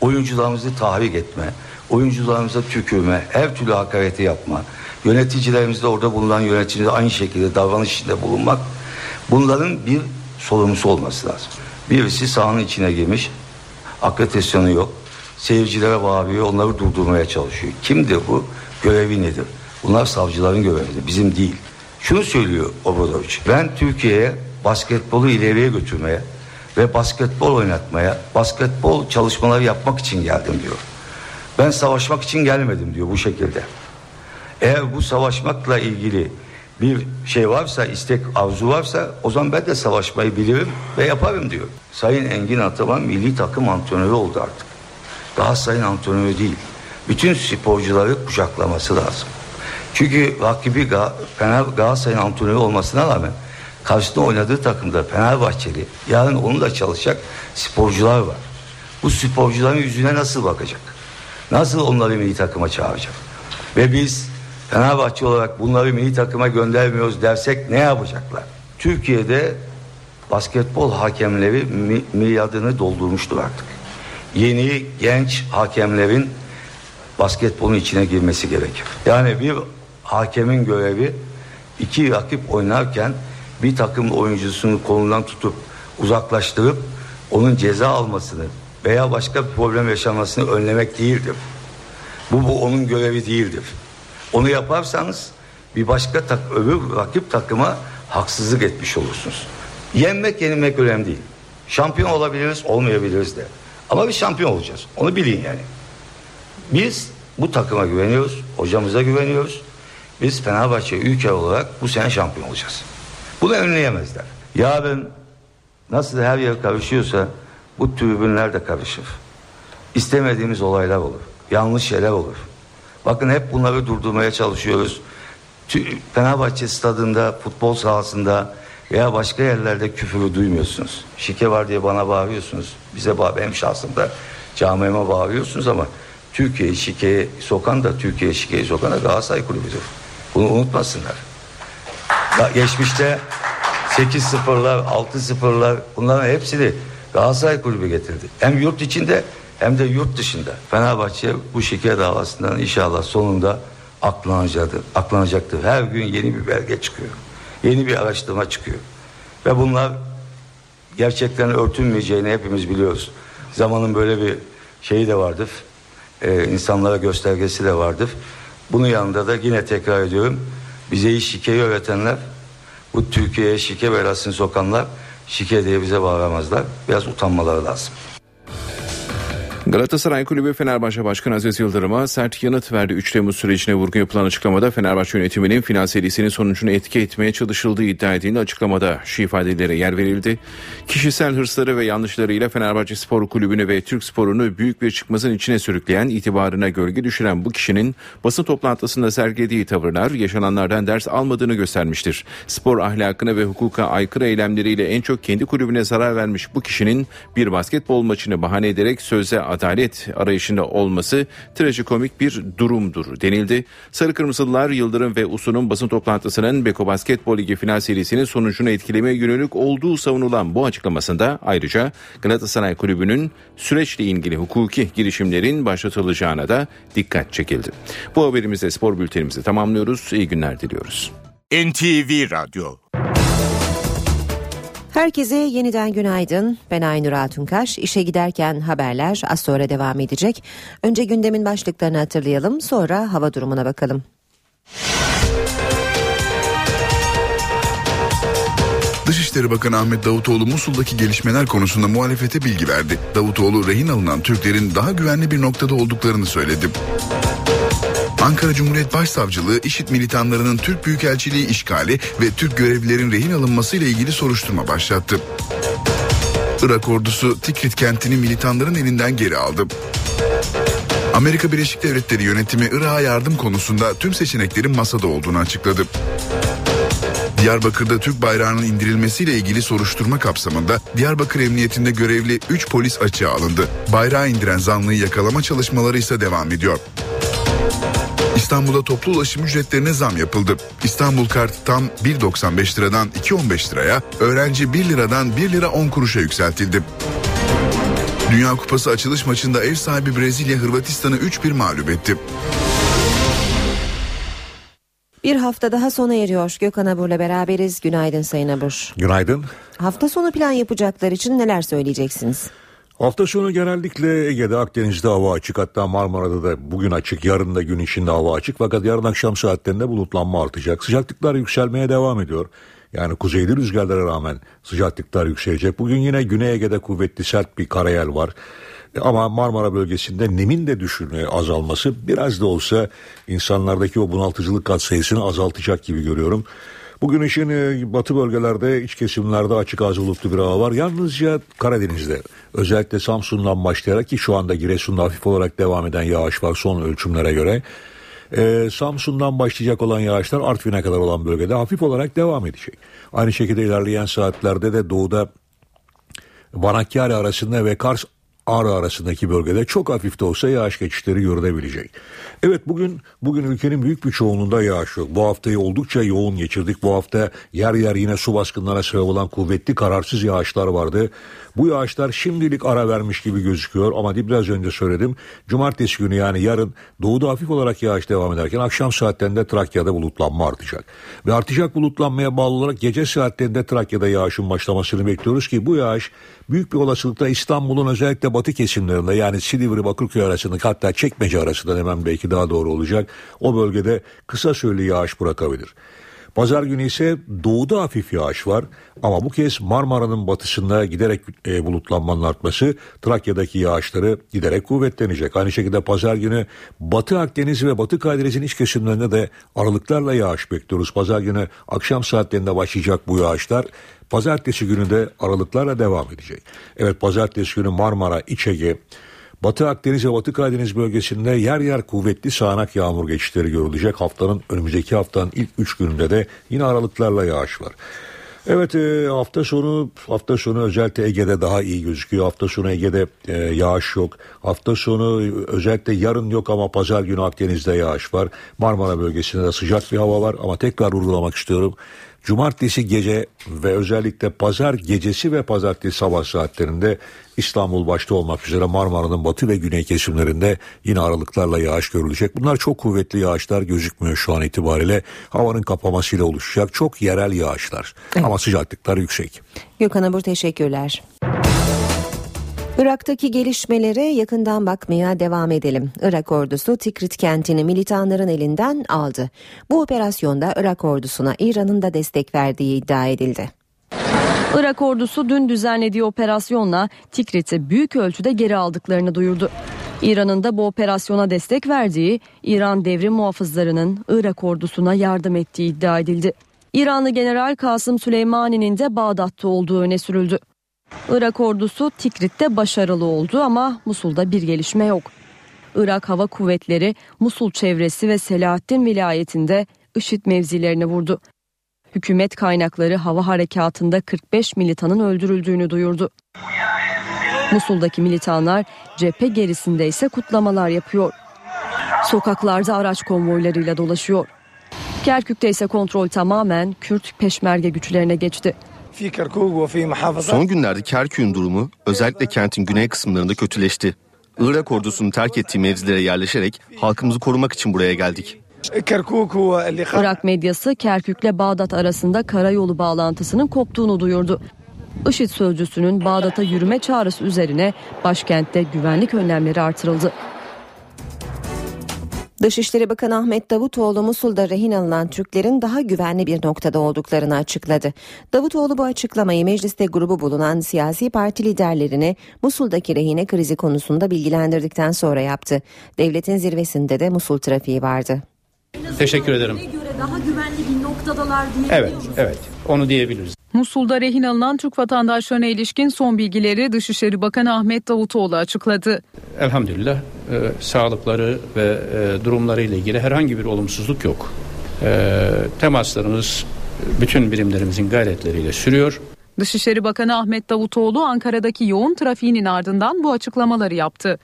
oyuncularımızı tahrik etme, oyuncularımıza tükürme, her türlü hakareti yapma, yöneticilerimizde orada bulunan yöneticiler aynı şekilde davranış içinde bulunmak bunların bir sorumlusu olması lazım. Birisi sahanın içine girmiş, akreditasyonu yok. Seyircilere bağırıyor, onları durdurmaya çalışıyor. Kimdir bu? Görevi nedir? Bunlar savcıların görevidir, bizim değil. Şunu söylüyor Obradoviç. Ben Türkiye'ye basketbolu ileriye götürmeye ve basketbol oynatmaya, basketbol çalışmaları yapmak için geldim diyor. Ben savaşmak için gelmedim diyor bu şekilde. Eğer bu savaşmakla ilgili bir şey varsa, istek, arzu varsa o zaman ben de savaşmayı bilirim ve yaparım diyor. Sayın Engin Ataman milli takım antrenörü oldu artık. Daha sayın antrenörü değil. Bütün sporcuları kucaklaması lazım. Çünkü rakibi Fener Galatasaray'ın antrenörü olmasına rağmen karşısında oynadığı takımda Fenerbahçeli yarın onunla çalışacak sporcular var. Bu sporcuların yüzüne nasıl bakacak? Nasıl onları milli takıma çağıracak? Ve biz Fenerbahçe olarak bunları milli takıma göndermiyoruz dersek ne yapacaklar? Türkiye'de basketbol hakemleri mi, milyadını doldurmuştur artık. Yeni genç hakemlerin basketbolun içine girmesi gerekir. Yani bir hakemin görevi iki rakip oynarken bir takım oyuncusunu kolundan tutup uzaklaştırıp onun ceza almasını veya başka bir problem yaşamasını önlemek değildir. Bu, bu onun görevi değildir. Onu yaparsanız bir başka tak, öbür rakip takıma haksızlık etmiş olursunuz. Yenmek yenilmek önemli değil. Şampiyon olabiliriz olmayabiliriz de. Ama bir şampiyon olacağız. Onu bilin yani. Biz bu takıma güveniyoruz. Hocamıza güveniyoruz. Biz Fenerbahçe ülke olarak bu sene şampiyon olacağız. Bunu önleyemezler. Yarın nasıl her yer karışıyorsa bu tribünler de karışır. İstemediğimiz olaylar olur. Yanlış şeyler olur. Bakın hep bunları durdurmaya çalışıyoruz. Fenerbahçe stadında, futbol sahasında veya başka yerlerde küfürü duymuyorsunuz. Şike var diye bana bağırıyorsunuz. Bize bağır, benim şahsımda camiime bağırıyorsunuz ama Türkiye'yi şikeye sokan da Türkiye'yi şikeye sokan da Galatasaray kulübüdür. Bunu unutmasınlar. Ya geçmişte 8-0'lar, 6-0'lar bunların hepsini Galatasaray kulübü getirdi. Hem yurt içinde hem de yurt dışında. Fenerbahçe bu şike davasından inşallah sonunda aklanacaktır. aklanacaktır. Her gün yeni bir belge çıkıyor. Yeni bir araştırma çıkıyor. Ve bunlar gerçekten örtünmeyeceğini hepimiz biliyoruz. Zamanın böyle bir şeyi de vardır. Ee, insanlara göstergesi de vardır. Bunun yanında da yine tekrar ediyorum. Bize şikeyi öğretenler, bu Türkiye'ye şike belasını sokanlar şike diye bize bağıramazlar. Biraz utanmaları lazım. Galatasaray Kulübü Fenerbahçe Başkanı Aziz Yıldırım'a sert yanıt verdi. 3 Temmuz sürecine vurgu yapılan açıklamada Fenerbahçe yönetiminin final serisinin sonucunu etki etmeye çalışıldığı iddia edildiğinde açıklamada şu ifadelere yer verildi. Kişisel hırsları ve yanlışlarıyla Fenerbahçe Spor Kulübü'nü ve Türk sporunu büyük bir çıkmazın içine sürükleyen, itibarına gölge düşüren bu kişinin basın toplantısında sergilediği tavırlar yaşananlardan ders almadığını göstermiştir. Spor ahlakına ve hukuka aykırı eylemleriyle en çok kendi kulübüne zarar vermiş bu kişinin bir basketbol maçını bahane ederek sözde adalet arayışında olması trajikomik bir durumdur denildi. Sarı Kırmızılılar Yıldırım ve Usu'nun basın toplantısının Beko Basketbol Ligi final serisinin sonucunu etkilemeye yönelik olduğu savunulan bu açıklamasında ayrıca Galatasaray Kulübü'nün süreçle ilgili hukuki girişimlerin başlatılacağına da dikkat çekildi. Bu haberimizle spor bültenimizi tamamlıyoruz. İyi günler diliyoruz. NTV Radyo Herkese yeniden günaydın. Ben Aynur Altunkaş. İşe giderken haberler az sonra devam edecek. Önce gündemin başlıklarını hatırlayalım, sonra hava durumuna bakalım. Dışişleri Bakanı Ahmet Davutoğlu Musul'daki gelişmeler konusunda muhalefete bilgi verdi. Davutoğlu rehin alınan Türklerin daha güvenli bir noktada olduklarını söyledi. Ankara Cumhuriyet Başsavcılığı IŞİD militanlarının Türk Büyükelçiliği işgali ve Türk görevlilerin rehin alınması ile ilgili soruşturma başlattı. Irak ordusu Tikrit kentini militanların elinden geri aldı. Amerika Birleşik Devletleri yönetimi Irak'a yardım konusunda tüm seçeneklerin masada olduğunu açıkladı. Diyarbakır'da Türk bayrağının indirilmesiyle ilgili soruşturma kapsamında Diyarbakır Emniyetinde görevli 3 polis açığa alındı. Bayrağı indiren zanlıyı yakalama çalışmaları ise devam ediyor. İstanbul'da toplu ulaşım ücretlerine zam yapıldı. İstanbul Kart tam 1.95 liradan 2.15 liraya, öğrenci 1 liradan 1 lira 10 kuruşa yükseltildi. Dünya Kupası açılış maçında ev sahibi Brezilya Hırvatistan'ı 3-1 mağlup etti. Bir hafta daha sona eriyor. Gökhan Abur'la beraberiz. Günaydın Sayın Abur. Günaydın. Hafta sonu plan yapacaklar için neler söyleyeceksiniz? Hafta sonu genellikle Ege'de Akdeniz'de hava açık hatta Marmara'da da bugün açık yarın da gün içinde hava açık fakat yarın akşam saatlerinde bulutlanma artacak. Sıcaklıklar yükselmeye devam ediyor. Yani kuzeyli rüzgarlara rağmen sıcaklıklar yükselecek. Bugün yine Güney Ege'de kuvvetli sert bir karayel var. Ama Marmara bölgesinde nemin de düşürmeye azalması biraz da olsa insanlardaki o bunaltıcılık kat sayısını azaltacak gibi görüyorum. Bugün için e, batı bölgelerde iç kesimlerde açık az bulutlu bir hava var. Yalnızca Karadeniz'de özellikle Samsun'dan başlayarak ki şu anda Giresun'da hafif olarak devam eden yağış var son ölçümlere göre. Ee, Samsun'dan başlayacak olan yağışlar Artvin'e kadar olan bölgede hafif olarak devam edecek. Aynı şekilde ilerleyen saatlerde de doğuda Vanakkari arasında ve Kars Ağrı arasındaki bölgede çok hafif de olsa yağış geçişleri görülebilecek. Evet bugün bugün ülkenin büyük bir çoğunluğunda yağış yok. Bu haftayı oldukça yoğun geçirdik. Bu hafta yer yer yine su baskınlarına sebep olan kuvvetli kararsız yağışlar vardı. Bu yağışlar şimdilik ara vermiş gibi gözüküyor ama biraz önce söyledim. Cumartesi günü yani yarın doğuda hafif olarak yağış devam ederken akşam saatlerinde Trakya'da bulutlanma artacak. Ve artacak bulutlanmaya bağlı olarak gece saatlerinde Trakya'da yağışın başlamasını bekliyoruz ki bu yağış büyük bir olasılıkla İstanbul'un özellikle batı kesimlerinde yani Silivri Bakırköy arasında hatta Çekmece arasında hemen belki daha doğru olacak. O bölgede kısa süreli yağış bırakabilir. Pazar günü ise doğuda hafif yağış var ama bu kez Marmara'nın batısında giderek e, bulutlanmanın artması Trakya'daki yağışları giderek kuvvetlenecek. Aynı şekilde pazar günü Batı Akdeniz ve Batı Karadeniz'in iç kesimlerinde de aralıklarla yağış bekliyoruz. Pazar günü akşam saatlerinde başlayacak bu yağışlar pazartesi günü de aralıklarla devam edecek. Evet pazartesi günü Marmara, İç Ege, Batı Akdeniz ve Batı Karadeniz bölgesinde yer yer kuvvetli sağanak yağmur geçişleri görülecek. Haftanın önümüzdeki haftanın ilk 3 gününde de yine aralıklarla yağış var. Evet e, hafta sonu hafta sonu özellikle Ege'de daha iyi gözüküyor. Hafta sonu Ege'de e, yağış yok. Hafta sonu özellikle yarın yok ama pazar günü Akdeniz'de yağış var. Marmara bölgesinde de sıcak bir hava var ama tekrar vurgulamak istiyorum. Cumartesi gece ve özellikle pazar gecesi ve pazartesi sabah saatlerinde İstanbul başta olmak üzere Marmara'nın batı ve güney kesimlerinde yine aralıklarla yağış görülecek. Bunlar çok kuvvetli yağışlar gözükmüyor şu an itibariyle. Havanın kapamasıyla oluşacak çok yerel yağışlar evet. ama sıcaklıklar yüksek. Gökhan Abur teşekkürler. Irak'taki gelişmelere yakından bakmaya devam edelim. Irak ordusu Tikrit kentini militanların elinden aldı. Bu operasyonda Irak ordusuna İran'ın da destek verdiği iddia edildi. Irak ordusu dün düzenlediği operasyonla Tikrit'i büyük ölçüde geri aldıklarını duyurdu. İran'ın da bu operasyona destek verdiği, İran devrim muhafızlarının Irak ordusuna yardım ettiği iddia edildi. İranlı General Kasım Süleymani'nin de Bağdat'ta olduğu öne sürüldü. Irak ordusu Tikrit'te başarılı oldu ama Musul'da bir gelişme yok. Irak Hava Kuvvetleri Musul çevresi ve Selahattin vilayetinde IŞİD mevzilerini vurdu. Hükümet kaynakları hava harekatında 45 militanın öldürüldüğünü duyurdu. Musul'daki militanlar cephe gerisinde ise kutlamalar yapıyor. Sokaklarda araç konvoylarıyla dolaşıyor. Kerkük'te ise kontrol tamamen Kürt peşmerge güçlerine geçti. Son günlerde Kerkük'ün durumu özellikle kentin güney kısımlarında kötüleşti. Irak ordusunun terk ettiği mevzilere yerleşerek halkımızı korumak için buraya geldik. Irak medyası Kerkük'le Bağdat arasında karayolu bağlantısının koptuğunu duyurdu. IŞİD sözcüsünün Bağdat'a yürüme çağrısı üzerine başkentte güvenlik önlemleri artırıldı. Dışişleri Bakanı Ahmet Davutoğlu Musul'da rehin alınan Türklerin daha güvenli bir noktada olduklarını açıkladı. Davutoğlu bu açıklamayı mecliste grubu bulunan siyasi parti liderlerini Musul'daki rehine krizi konusunda bilgilendirdikten sonra yaptı. Devletin zirvesinde de Musul trafiği vardı. Teşekkür ederim. göre daha güvenli bir noktadalar Evet, evet. Onu diyebiliriz. Musul'da rehin alınan Türk vatandaşlarına ilişkin son bilgileri Dışişleri Bakanı Ahmet Davutoğlu açıkladı. Elhamdülillah e, sağlıkları ve e, durumları ile ilgili herhangi bir olumsuzluk yok. E, temaslarımız bütün birimlerimizin gayretleriyle sürüyor. Dışişleri Bakanı Ahmet Davutoğlu Ankara'daki yoğun trafiğinin ardından bu açıklamaları yaptı.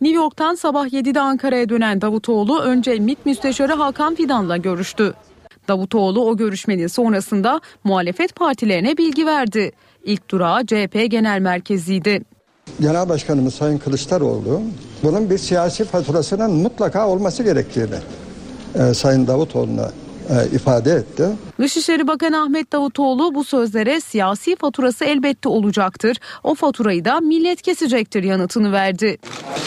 New York'tan sabah 7'de Ankara'ya dönen Davutoğlu önce MİT Müsteşarı Hakan Fidan'la görüştü. Davutoğlu o görüşmenin sonrasında muhalefet partilerine bilgi verdi. İlk durağı CHP Genel Merkezi'ydi. Genel Başkanımız Sayın Kılıçdaroğlu bunun bir siyasi faturasının mutlaka olması gerektiğini e, Sayın Davutoğlu'na ifade etti. Dışişleri Bakanı Ahmet Davutoğlu bu sözlere siyasi faturası elbette olacaktır. O faturayı da millet kesecektir yanıtını verdi.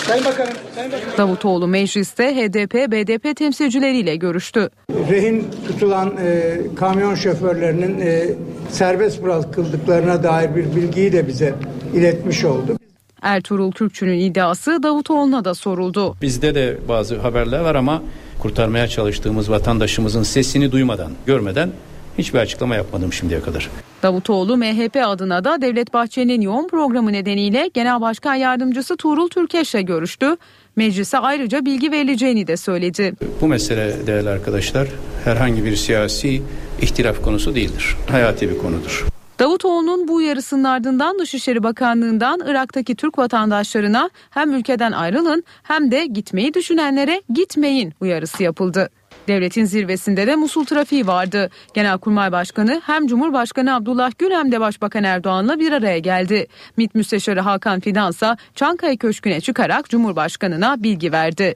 Sayın Bakanım, Sayın Bakanım. Davutoğlu mecliste HDP, BDP temsilcileriyle görüştü. Rehin tutulan e, kamyon şoförlerinin e, serbest bırakıldıklarına dair bir bilgiyi de bize iletmiş oldu. Ertuğrul Kürkçü'nün iddiası Davutoğlu'na da soruldu. Bizde de bazı haberler var ama kurtarmaya çalıştığımız vatandaşımızın sesini duymadan, görmeden hiçbir açıklama yapmadım şimdiye kadar. Davutoğlu MHP adına da Devlet Bahçeli'nin yoğun programı nedeniyle Genel Başkan Yardımcısı Tuğrul Türkeş'le görüştü. Meclise ayrıca bilgi verileceğini de söyledi. Bu mesele değerli arkadaşlar herhangi bir siyasi ihtilaf konusu değildir. Hayati bir konudur. Davutoğlu'nun bu uyarısının ardından Dışişleri Bakanlığı'ndan Irak'taki Türk vatandaşlarına hem ülkeden ayrılın hem de gitmeyi düşünenlere gitmeyin uyarısı yapıldı. Devletin zirvesinde de Musul trafiği vardı. Genelkurmay Başkanı hem Cumhurbaşkanı Abdullah Gül hem de Başbakan Erdoğan'la bir araya geldi. MİT Müsteşarı Hakan Fidansa Çankaya Köşkü'ne çıkarak Cumhurbaşkanı'na bilgi verdi.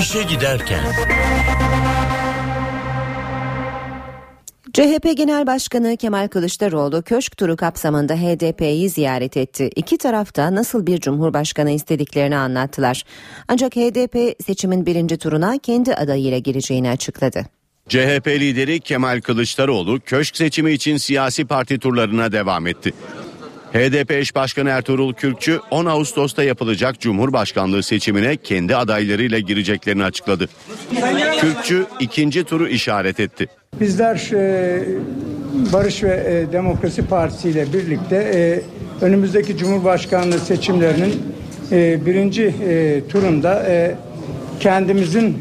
İşe giderken. CHP Genel Başkanı Kemal Kılıçdaroğlu köşk turu kapsamında HDP'yi ziyaret etti. İki tarafta nasıl bir cumhurbaşkanı istediklerini anlattılar. Ancak HDP seçimin birinci turuna kendi adayıyla gireceğini açıkladı. CHP lideri Kemal Kılıçdaroğlu köşk seçimi için siyasi parti turlarına devam etti. HDP eş başkanı Ertuğrul Kürkçü 10 Ağustos'ta yapılacak Cumhurbaşkanlığı seçimine kendi adaylarıyla gireceklerini açıkladı. Kürkçü ikinci turu işaret etti. Bizler e, Barış ve e, Demokrasi Partisi ile birlikte e, önümüzdeki Cumhurbaşkanlığı seçimlerinin birinci turunda kendimizin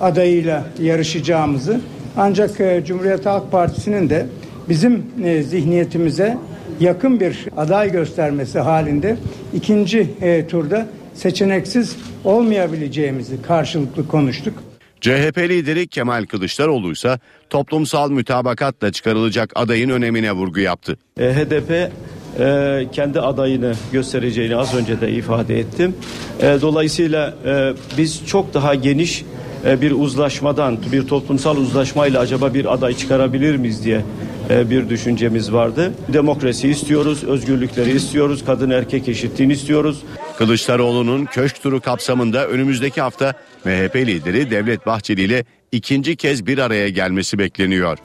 adayıyla yarışacağımızı Ancak Cumhuriyet Halk Partisi'nin de bizim zihniyetimize yakın bir aday göstermesi halinde ikinci e, turda seçeneksiz olmayabileceğimizi karşılıklı konuştuk. CHP lideri Kemal Kılıçdaroğlu ise toplumsal mütabakatla çıkarılacak adayın önemine vurgu yaptı. E, HDP e, kendi adayını göstereceğini az önce de ifade ettim. E, dolayısıyla e, biz çok daha geniş bir uzlaşmadan, bir toplumsal uzlaşmayla acaba bir aday çıkarabilir miyiz diye e, bir düşüncemiz vardı. Demokrasi istiyoruz, özgürlükleri istiyoruz, kadın erkek eşitliğini istiyoruz. Kılıçdaroğlu'nun köşk turu kapsamında önümüzdeki hafta MHP lideri Devlet Bahçeli ile ikinci kez bir araya gelmesi bekleniyor.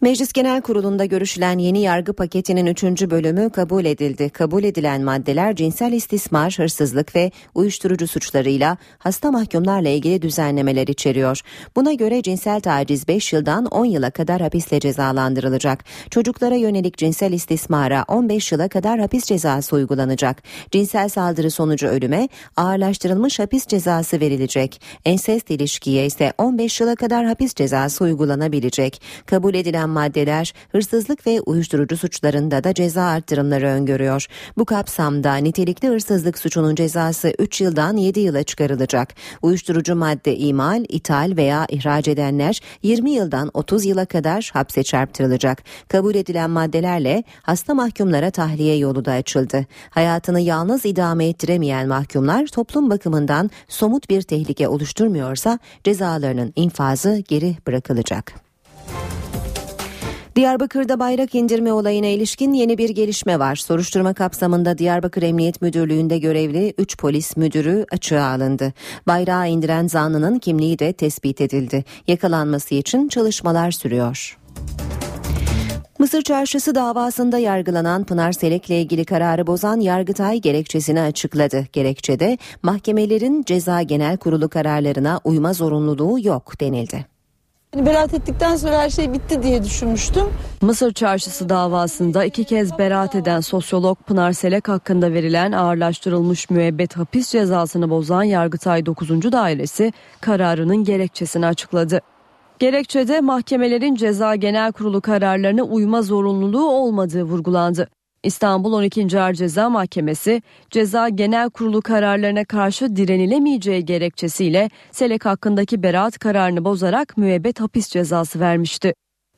Meclis Genel Kurulu'nda görüşülen yeni yargı paketinin 3. bölümü kabul edildi. Kabul edilen maddeler cinsel istismar, hırsızlık ve uyuşturucu suçlarıyla hasta mahkumlarla ilgili düzenlemeler içeriyor. Buna göre cinsel taciz 5 yıldan 10 yıla kadar hapisle cezalandırılacak. Çocuklara yönelik cinsel istismara 15 yıla kadar hapis cezası uygulanacak. Cinsel saldırı sonucu ölüme ağırlaştırılmış hapis cezası verilecek. Ensest ilişkiye ise 15 yıla kadar hapis cezası uygulanabilecek. Kabul edilen maddeler hırsızlık ve uyuşturucu suçlarında da ceza arttırımları öngörüyor. Bu kapsamda nitelikli hırsızlık suçunun cezası 3 yıldan 7 yıla çıkarılacak. Uyuşturucu madde imal, ithal veya ihraç edenler 20 yıldan 30 yıla kadar hapse çarptırılacak. Kabul edilen maddelerle hasta mahkumlara tahliye yolu da açıldı. Hayatını yalnız idame ettiremeyen mahkumlar toplum bakımından somut bir tehlike oluşturmuyorsa cezalarının infazı geri bırakılacak. Diyarbakır'da bayrak indirme olayına ilişkin yeni bir gelişme var. Soruşturma kapsamında Diyarbakır Emniyet Müdürlüğü'nde görevli 3 polis müdürü açığa alındı. Bayrağı indiren zanlının kimliği de tespit edildi. Yakalanması için çalışmalar sürüyor. Mısır Çarşısı davasında yargılanan Pınar Selek'le ilgili kararı bozan Yargıtay gerekçesini açıkladı. Gerekçede mahkemelerin ceza genel kurulu kararlarına uyma zorunluluğu yok denildi. Hani beraat ettikten sonra her şey bitti diye düşünmüştüm. Mısır Çarşısı davasında iki kez beraat eden sosyolog Pınar Selek hakkında verilen ağırlaştırılmış müebbet hapis cezasını bozan Yargıtay 9. Dairesi kararının gerekçesini açıkladı. Gerekçede mahkemelerin ceza genel kurulu kararlarına uyma zorunluluğu olmadığı vurgulandı. İstanbul 12. Ağır Ceza Mahkemesi ceza genel kurulu kararlarına karşı direnilemeyeceği gerekçesiyle Selek hakkındaki beraat kararını bozarak müebbet hapis cezası vermişti.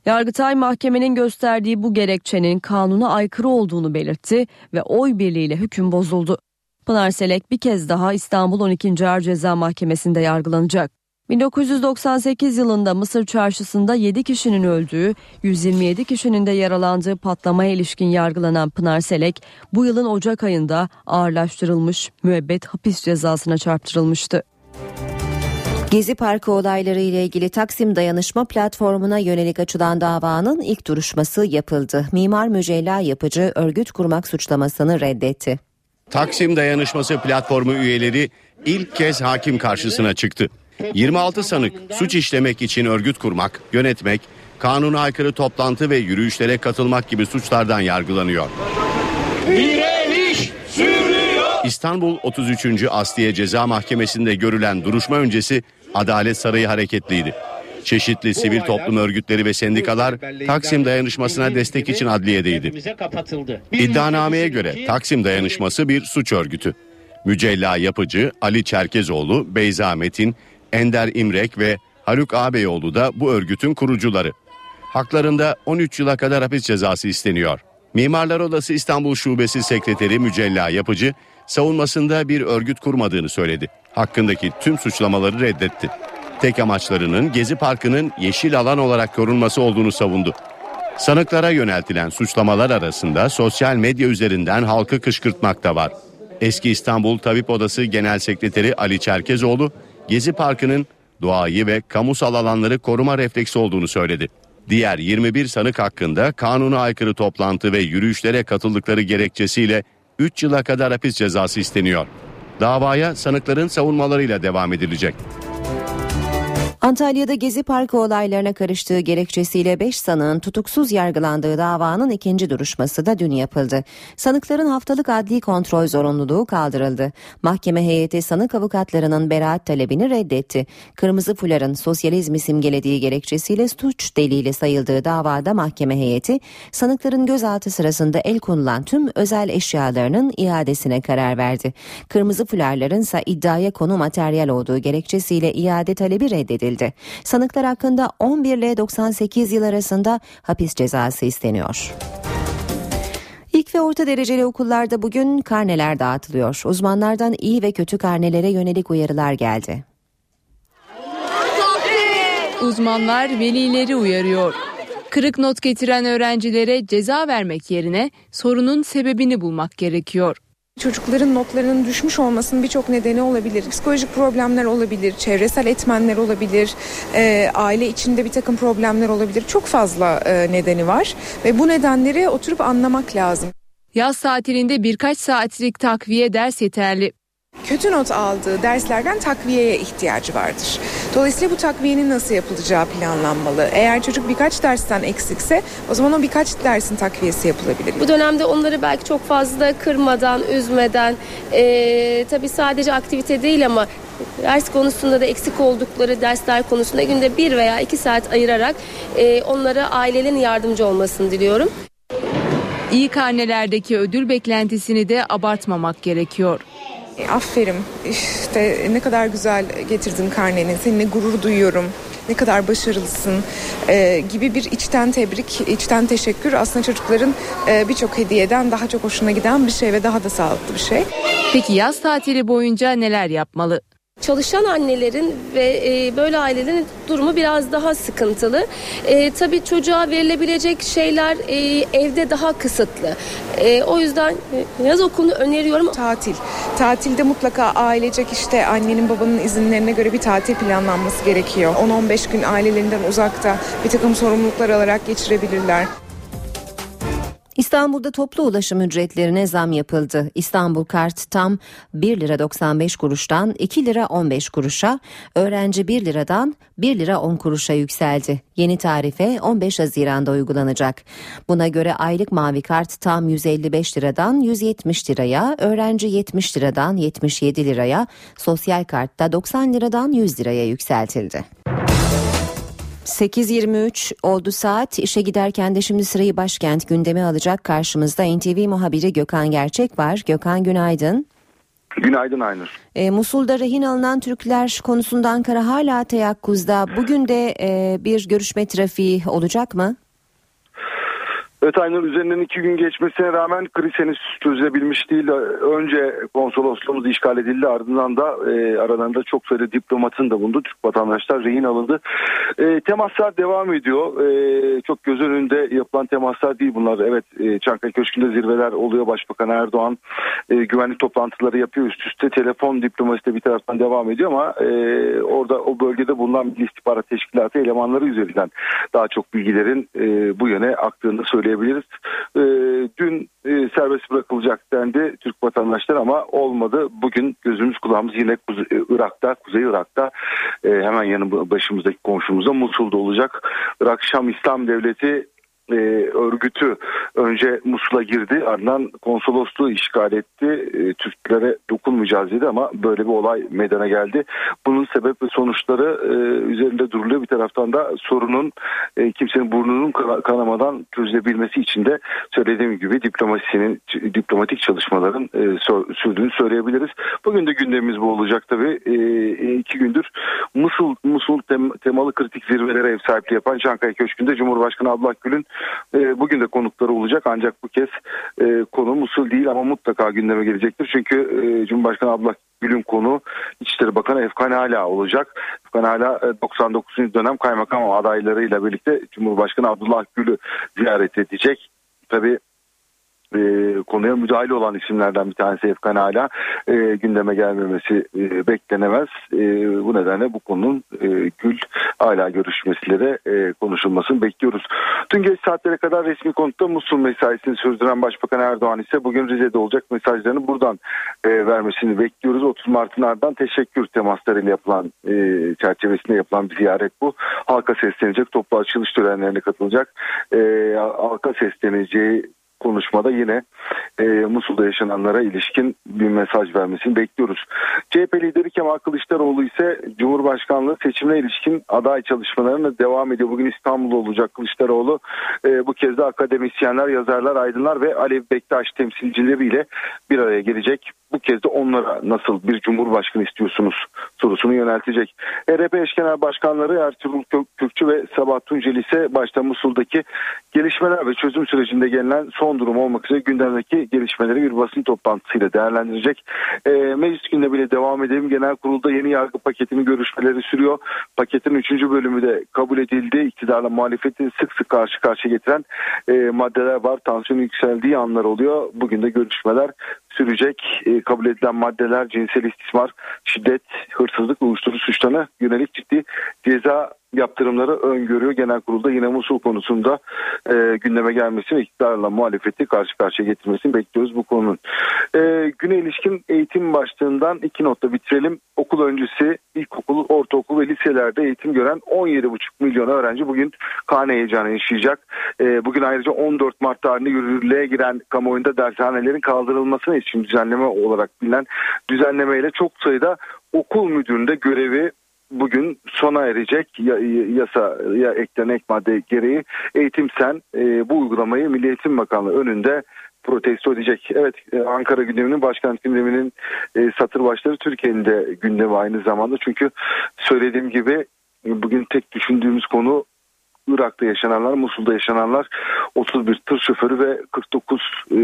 Yargıtay mahkemenin gösterdiği bu gerekçenin kanuna aykırı olduğunu belirtti ve oy birliğiyle hüküm bozuldu. Pınar Selek bir kez daha İstanbul 12. Ağır Ceza Mahkemesi'nde yargılanacak. 1998 yılında Mısır çarşısında 7 kişinin öldüğü, 127 kişinin de yaralandığı patlamaya ilişkin yargılanan Pınar Selek, bu yılın Ocak ayında ağırlaştırılmış müebbet hapis cezasına çarptırılmıştı. Gezi Parkı olayları ile ilgili Taksim Dayanışma Platformu'na yönelik açılan davanın ilk duruşması yapıldı. Mimar Mücella Yapıcı örgüt kurmak suçlamasını reddetti. Taksim Dayanışması Platformu üyeleri ilk kez hakim karşısına çıktı. 26 sanık suç işlemek için örgüt kurmak, yönetmek, kanuna aykırı toplantı ve yürüyüşlere katılmak gibi suçlardan yargılanıyor. Direniş sürüyor. İstanbul 33. Asliye Ceza Mahkemesi'nde görülen duruşma öncesi Adalet Sarayı hareketliydi. Çeşitli sivil toplum örgütleri ve sendikalar Taksim dayanışmasına destek için adliyedeydi. İddianameye göre Taksim dayanışması bir suç örgütü. Mücella Yapıcı, Ali Çerkezoğlu, Beyza Metin, Ender İmrek ve Haluk Ağabeyoğlu da bu örgütün kurucuları. Haklarında 13 yıla kadar hapis cezası isteniyor. Mimarlar Odası İstanbul Şubesi Sekreteri Mücella Yapıcı savunmasında bir örgüt kurmadığını söyledi. Hakkındaki tüm suçlamaları reddetti. Tek amaçlarının Gezi Parkı'nın yeşil alan olarak korunması olduğunu savundu. Sanıklara yöneltilen suçlamalar arasında sosyal medya üzerinden halkı kışkırtmak da var. Eski İstanbul Tabip Odası Genel Sekreteri Ali Çerkezoğlu Gezi Parkı'nın doğayı ve kamusal alanları koruma refleksi olduğunu söyledi. Diğer 21 sanık hakkında kanuna aykırı toplantı ve yürüyüşlere katıldıkları gerekçesiyle 3 yıla kadar hapis cezası isteniyor. Davaya sanıkların savunmalarıyla devam edilecek. Antalya'da Gezi Parkı olaylarına karıştığı gerekçesiyle 5 sanığın tutuksuz yargılandığı davanın ikinci duruşması da dün yapıldı. Sanıkların haftalık adli kontrol zorunluluğu kaldırıldı. Mahkeme heyeti sanık avukatlarının beraat talebini reddetti. Kırmızı fuların sosyalizmi simgelediği gerekçesiyle suç delili sayıldığı davada mahkeme heyeti sanıkların gözaltı sırasında el konulan tüm özel eşyalarının iadesine karar verdi. Kırmızı fularların ise iddiaya konu materyal olduğu gerekçesiyle iade talebi reddedildi edildi. Sanıklar hakkında 11 ile 98 yıl arasında hapis cezası isteniyor. İlk ve orta dereceli okullarda bugün karneler dağıtılıyor. Uzmanlardan iyi ve kötü karnelere yönelik uyarılar geldi. Uzmanlar velileri uyarıyor. Kırık not getiren öğrencilere ceza vermek yerine sorunun sebebini bulmak gerekiyor. Çocukların notlarının düşmüş olmasının birçok nedeni olabilir. Psikolojik problemler olabilir, çevresel etmenler olabilir, e, aile içinde bir takım problemler olabilir. Çok fazla e, nedeni var ve bu nedenleri oturup anlamak lazım. Yaz tatilinde birkaç saatlik takviye ders yeterli kötü not aldığı derslerden takviyeye ihtiyacı vardır. Dolayısıyla bu takviyenin nasıl yapılacağı planlanmalı. Eğer çocuk birkaç dersten eksikse o zaman o birkaç dersin takviyesi yapılabilir. Bu dönemde onları belki çok fazla kırmadan, üzmeden, e, tabii sadece aktivite değil ama ders konusunda da eksik oldukları dersler konusunda günde bir veya iki saat ayırarak e, onlara ailelerin yardımcı olmasını diliyorum. İyi karnelerdeki ödül beklentisini de abartmamak gerekiyor. E, aferin işte ne kadar güzel getirdin karneni seninle gurur duyuyorum ne kadar başarılısın e, gibi bir içten tebrik, içten teşekkür aslında çocukların e, birçok hediyeden daha çok hoşuna giden bir şey ve daha da sağlıklı bir şey. Peki yaz tatili boyunca neler yapmalı? Çalışan annelerin ve e, böyle ailelerin durumu biraz daha sıkıntılı. E, tabii çocuğa verilebilecek şeyler e, evde daha kısıtlı. E, o yüzden e, yaz okulunu öneriyorum. Tatil. Tatilde mutlaka ailecek işte annenin babanın izinlerine göre bir tatil planlanması gerekiyor. 10-15 gün ailelerinden uzakta bir takım sorumluluklar alarak geçirebilirler. İstanbul'da toplu ulaşım ücretlerine zam yapıldı. İstanbul Kart tam 1 lira 95 kuruştan 2 lira 15 kuruşa, öğrenci 1 liradan 1 lira 10 kuruşa yükseldi. Yeni tarife 15 Haziran'da uygulanacak. Buna göre aylık mavi kart tam 155 liradan 170 liraya, öğrenci 70 liradan 77 liraya, sosyal kartta 90 liradan 100 liraya yükseltildi. 8.23 oldu saat. İşe giderken de şimdi sırayı başkent gündemi alacak karşımızda NTV muhabiri Gökhan Gerçek var. Gökhan günaydın. Günaydın Aynur. E, Musul'da rehin alınan Türkler konusunda Ankara hala teyakkuzda. Bugün de e, bir görüşme trafiği olacak mı? Aynur üzerinden iki gün geçmesine rağmen kriz henüz çözülebilmiş değil. Önce konsolosluğumuz işgal edildi ardından da e, aralarında çok sayıda diplomatın da bulundu. Türk vatandaşlar rehin alındı. E, temaslar devam ediyor. E, çok göz önünde yapılan temaslar değil bunlar. Evet e, Çankaya Köşkü'nde zirveler oluyor. Başbakan Erdoğan e, güvenlik toplantıları yapıyor. Üst üste telefon diplomasi de bir taraftan devam ediyor ama e, orada o bölgede bulunan Milli İstihbarat Teşkilatı elemanları üzerinden daha çok bilgilerin e, bu yöne aktığını söylüyor söyleyebiliriz. E, dün e, serbest bırakılacak dendi Türk vatandaşlar ama olmadı. Bugün gözümüz kulağımız yine Kuzey, e, Irak'ta, Kuzey Irak'ta e, hemen yanı başımızdaki komşumuzda Musul'da olacak. Irak Şam İslam Devleti e, örgütü önce Musul'a girdi ardından konsolosluğu işgal etti. E, Türklere dokunmayacağız dedi ama böyle bir olay meydana geldi. Bunun sebep ve sonuçları e, üzerinde duruluyor. Bir taraftan da sorunun e, kimsenin burnunun kanamadan çözülebilmesi için de söylediğim gibi diplomasinin diplomatik çalışmaların e, sürdüğünü söyleyebiliriz. Bugün de gündemimiz bu olacak tabii. E, iki gündür Musul, Musul tem, temalı kritik zirvelere ev sahipliği yapan Çankaya Köşkü'nde Cumhurbaşkanı Abdullah Gül'ün e, bugün de konukları olacak ancak bu kez e, konu Musul değil ama mutlaka gündeme gelecektir. Çünkü e, Cumhurbaşkanı Abdullah Gül'ün konu İçişleri Bakanı Efkan Hala olacak. Efkan Hala 99. E, dönem kaymakam adaylarıyla birlikte Cumhurbaşkanı Abdullah Gül'ü ziyaret edecek. Tabii e, konuya müdahale olan isimlerden bir tanesi Efkan hala e, gündeme gelmemesi e, beklenemez. E, bu nedenle bu konunun e, Gül hala görüşmesiyle de e, konuşulmasını bekliyoruz. Dün geç saatlere kadar resmi konutta Musul mesaisini sürdüren Başbakan Erdoğan ise bugün Rize'de olacak mesajlarını buradan e, vermesini bekliyoruz. 30 Mart'ın ardından teşekkür temaslarıyla yapılan e, çerçevesinde yapılan bir ziyaret bu. Halka seslenecek, toplu açılış törenlerine katılacak. E, halka sesleneceği konuşmada yine e, Musul'da yaşananlara ilişkin bir mesaj vermesini bekliyoruz. CHP lideri Kemal Kılıçdaroğlu ise Cumhurbaşkanlığı seçimine ilişkin aday çalışmalarına devam ediyor. Bugün İstanbul'da olacak Kılıçdaroğlu. E, bu kez de akademisyenler, yazarlar, aydınlar ve Alev Bektaş temsilcileriyle bir araya gelecek. Bu kez de onlara nasıl bir cumhurbaşkanı istiyorsunuz sorusunu yöneltecek. HDP eş genel başkanları Ertuğrul Kürkçü ve Sabah Tunceli ise başta Musul'daki gelişmeler ve çözüm sürecinde gelinen son durum olmak üzere gündemdeki gelişmeleri bir basın toplantısıyla değerlendirecek. E, meclis gündemiyle devam edelim. Genel kurulda yeni yargı paketinin görüşmeleri sürüyor. Paketin 3. bölümü de kabul edildi. İktidarla muhalefeti sık sık karşı karşıya getiren e, maddeler var. Tansiyon yükseldiği anlar oluyor. Bugün de görüşmeler sürecek. E, kabul edilen maddeler cinsel istismar, şiddet, hırsızlık uyuşturucu suçlarına yönelik ciddi ceza yaptırımları öngörüyor. Genel kurulda yine Musul konusunda e, gündeme gelmesi ve iktidarla muhalefeti karşı karşıya getirmesini bekliyoruz bu konunun. E, güne ilişkin eğitim başlığından iki notta bitirelim. Okul öncesi ilkokul, ortaokul ve liselerde eğitim gören 17,5 milyon öğrenci bugün karne heyecanı yaşayacak. E, bugün ayrıca 14 Mart tarihinde yürürlüğe giren kamuoyunda dershanelerin kaldırılmasına için düzenleme olarak bilinen düzenlemeyle çok sayıda okul müdüründe görevi bugün sona erecek yasaya eklenen ek madde gereği Eğitim Sen e, bu uygulamayı Milli Eğitim Bakanlığı önünde protesto edecek. Evet e, Ankara gündeminin başkent gündeminin e, satır başları Türkiye'nin de gündemi aynı zamanda. Çünkü söylediğim gibi bugün tek düşündüğümüz konu Irak'ta yaşananlar, Musul'da yaşananlar 31 tır şoförü ve 49 e,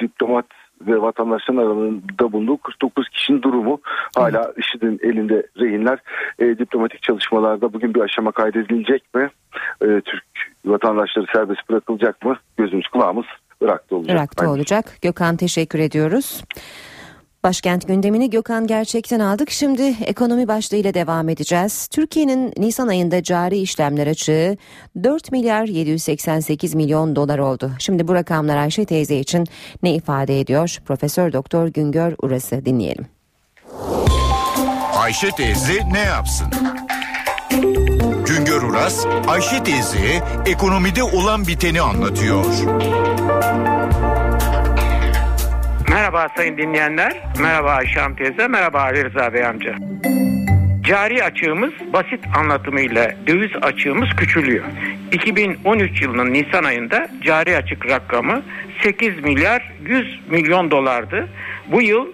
diplomat ve vatandaşların arasında bulunduğu 49 kişinin durumu hala IŞİD'in elinde rehinler. E, diplomatik çalışmalarda bugün bir aşama kaydedilecek mi? E, Türk vatandaşları serbest bırakılacak mı? Gözümüz kulağımız Irak'ta olacak. Irak'ta olacak. Gökhan teşekkür ediyoruz. Başkent gündemini Gökhan Gerçek'ten aldık. Şimdi ekonomi başlığıyla devam edeceğiz. Türkiye'nin Nisan ayında cari işlemler açığı 4 milyar 788 milyon dolar oldu. Şimdi bu rakamlar Ayşe teyze için ne ifade ediyor? Profesör Doktor Güngör Uras'ı dinleyelim. Ayşe teyze ne yapsın? Güngör Uras, Ayşe teyze ekonomide olan biteni anlatıyor. Merhaba sayın dinleyenler. Merhaba Ayşe teyze. Merhaba Ali Rıza Bey amca. Cari açığımız basit anlatımıyla döviz açığımız küçülüyor. 2013 yılının Nisan ayında cari açık rakamı 8 milyar 100 milyon dolardı. Bu yıl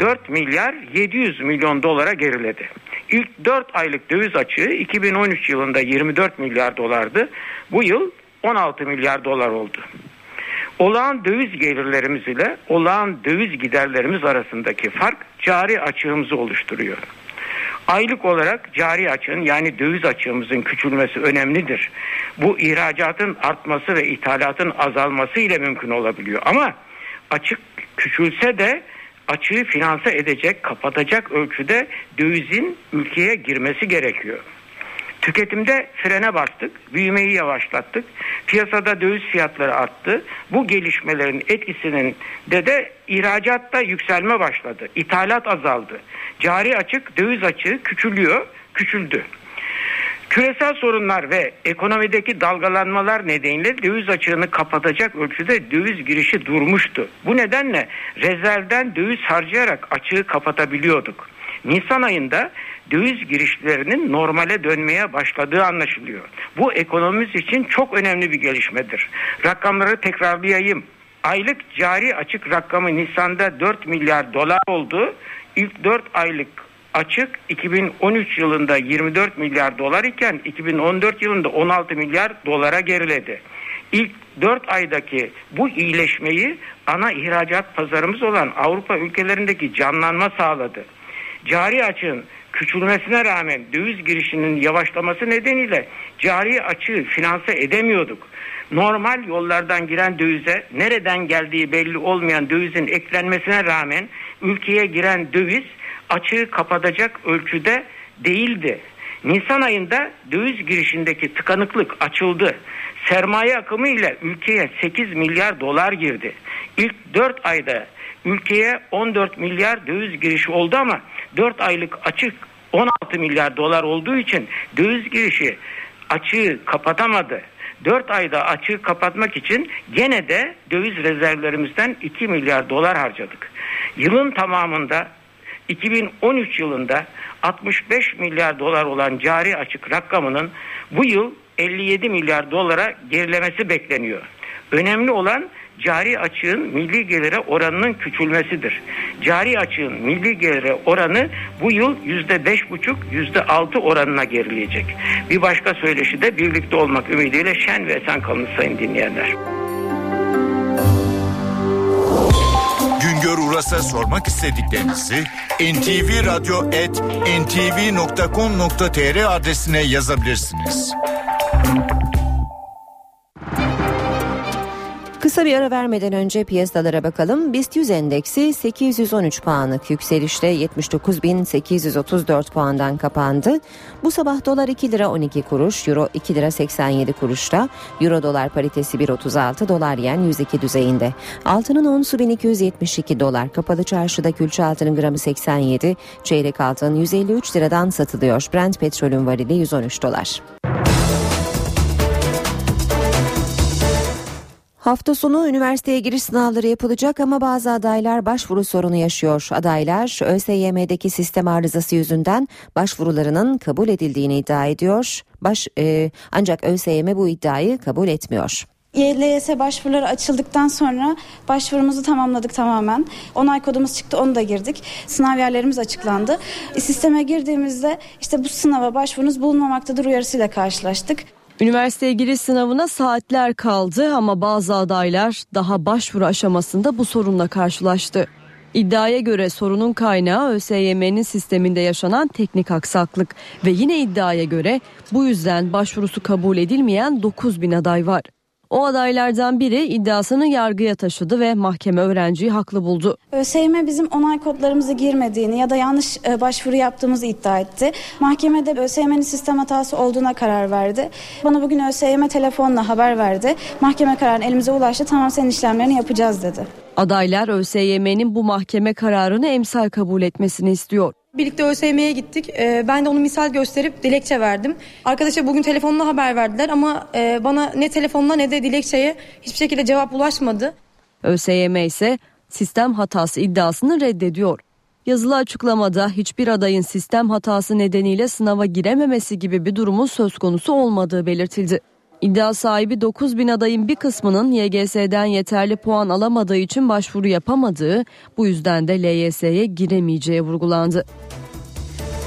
4 milyar 700 milyon dolara geriledi. İlk 4 aylık döviz açığı 2013 yılında 24 milyar dolardı. Bu yıl 16 milyar dolar oldu. Olağan döviz gelirlerimiz ile olağan döviz giderlerimiz arasındaki fark cari açığımızı oluşturuyor. Aylık olarak cari açığın yani döviz açığımızın küçülmesi önemlidir. Bu ihracatın artması ve ithalatın azalması ile mümkün olabiliyor. Ama açık küçülse de açığı finanse edecek, kapatacak ölçüde dövizin ülkeye girmesi gerekiyor. Tüketimde frene bastık, büyümeyi yavaşlattık. Piyasada döviz fiyatları arttı. Bu gelişmelerin etkisinin de de ihracatta yükselme başladı. İthalat azaldı. Cari açık, döviz açığı küçülüyor, küçüldü. Küresel sorunlar ve ekonomideki dalgalanmalar nedeniyle döviz açığını kapatacak ölçüde döviz girişi durmuştu. Bu nedenle rezervden döviz harcayarak açığı kapatabiliyorduk. Nisan ayında döviz girişlerinin normale dönmeye başladığı anlaşılıyor. Bu ekonomimiz için çok önemli bir gelişmedir. Rakamları tekrarlayayım. Aylık cari açık rakamı Nisan'da 4 milyar dolar oldu. İlk 4 aylık açık 2013 yılında 24 milyar dolar iken 2014 yılında 16 milyar dolara geriledi. İlk 4 aydaki bu iyileşmeyi ana ihracat pazarımız olan Avrupa ülkelerindeki canlanma sağladı. Cari açığın küçülmesine rağmen döviz girişinin yavaşlaması nedeniyle cari açığı finanse edemiyorduk. Normal yollardan giren dövize nereden geldiği belli olmayan dövizin eklenmesine rağmen ülkeye giren döviz açığı kapatacak ölçüde değildi. Nisan ayında döviz girişindeki tıkanıklık açıldı. Sermaye akımı ile ülkeye 8 milyar dolar girdi. İlk 4 ayda ülkeye 14 milyar döviz girişi oldu ama 4 aylık açık 16 milyar dolar olduğu için döviz girişi açığı kapatamadı. 4 ayda açığı kapatmak için gene de döviz rezervlerimizden 2 milyar dolar harcadık. Yılın tamamında 2013 yılında 65 milyar dolar olan cari açık rakamının bu yıl 57 milyar dolara gerilemesi bekleniyor. Önemli olan cari açığın milli gelire oranının küçülmesidir. Cari açığın milli gelire oranı bu yıl yüzde beş buçuk, yüzde altı oranına gerileyecek. Bir başka söyleşi de birlikte olmak ümidiyle şen ve esen kalın sayın dinleyenler. Güngör Uras'a sormak istediklerinizi ntvradio.ntv.com.tr adresine yazabilirsiniz. Kısa bir ara vermeden önce piyasalara bakalım. BIST 100 endeksi 813 puanlık yükselişle 79.834 puandan kapandı. Bu sabah dolar 2 lira 12 kuruş, euro 2 lira 87 kuruşta, euro dolar paritesi 1.36, dolar yen 102 düzeyinde. Altının onsu 1272 dolar, kapalı çarşıda külçe altının gramı 87, çeyrek altın 153 liradan satılıyor. Brent petrolün varili 113 dolar. Hafta sonu üniversiteye giriş sınavları yapılacak ama bazı adaylar başvuru sorunu yaşıyor. Adaylar ÖSYM'deki sistem arızası yüzünden başvurularının kabul edildiğini iddia ediyor. Baş, e, ancak ÖSYM bu iddiayı kabul etmiyor. YLS başvuruları açıldıktan sonra başvurumuzu tamamladık tamamen. Onay kodumuz çıktı onu da girdik. Sınav yerlerimiz açıklandı. Sisteme girdiğimizde işte bu sınava başvurunuz bulunmamaktadır uyarısıyla karşılaştık. Üniversiteye giriş sınavına saatler kaldı ama bazı adaylar daha başvuru aşamasında bu sorunla karşılaştı. İddiaya göre sorunun kaynağı ÖSYM'nin sisteminde yaşanan teknik aksaklık ve yine iddiaya göre bu yüzden başvurusu kabul edilmeyen 9 bin aday var. O adaylardan biri iddiasını yargıya taşıdı ve mahkeme öğrenciyi haklı buldu. ÖSYM bizim onay kodlarımızı girmediğini ya da yanlış e, başvuru yaptığımızı iddia etti. Mahkemede ÖSYM'nin sistem hatası olduğuna karar verdi. Bana bugün ÖSYM telefonla haber verdi. Mahkeme kararı elimize ulaştı. Tamam senin işlemlerini yapacağız dedi. Adaylar ÖSYM'nin bu mahkeme kararını emsal kabul etmesini istiyor. Birlikte ÖSYM'ye gittik. Ee, ben de onu misal gösterip dilekçe verdim. Arkadaşa bugün telefonla haber verdiler ama e, bana ne telefonla ne de dilekçeye hiçbir şekilde cevap ulaşmadı. ÖSYM ise sistem hatası iddiasını reddediyor. Yazılı açıklamada hiçbir adayın sistem hatası nedeniyle sınava girememesi gibi bir durumun söz konusu olmadığı belirtildi. İddia sahibi 9 bin adayın bir kısmının YGS'den yeterli puan alamadığı için başvuru yapamadığı, bu yüzden de LYS'ye giremeyeceği vurgulandı.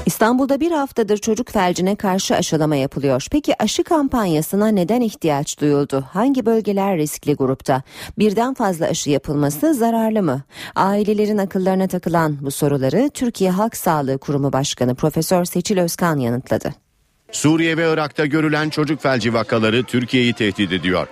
İstanbul'da bir haftadır çocuk felcine karşı aşılama yapılıyor. Peki aşı kampanyasına neden ihtiyaç duyuldu? Hangi bölgeler riskli grupta? Birden fazla aşı yapılması zararlı mı? Ailelerin akıllarına takılan bu soruları Türkiye Halk Sağlığı Kurumu Başkanı Profesör Seçil Özkan yanıtladı. Suriye ve Irak'ta görülen çocuk felci vakaları Türkiye'yi tehdit ediyor.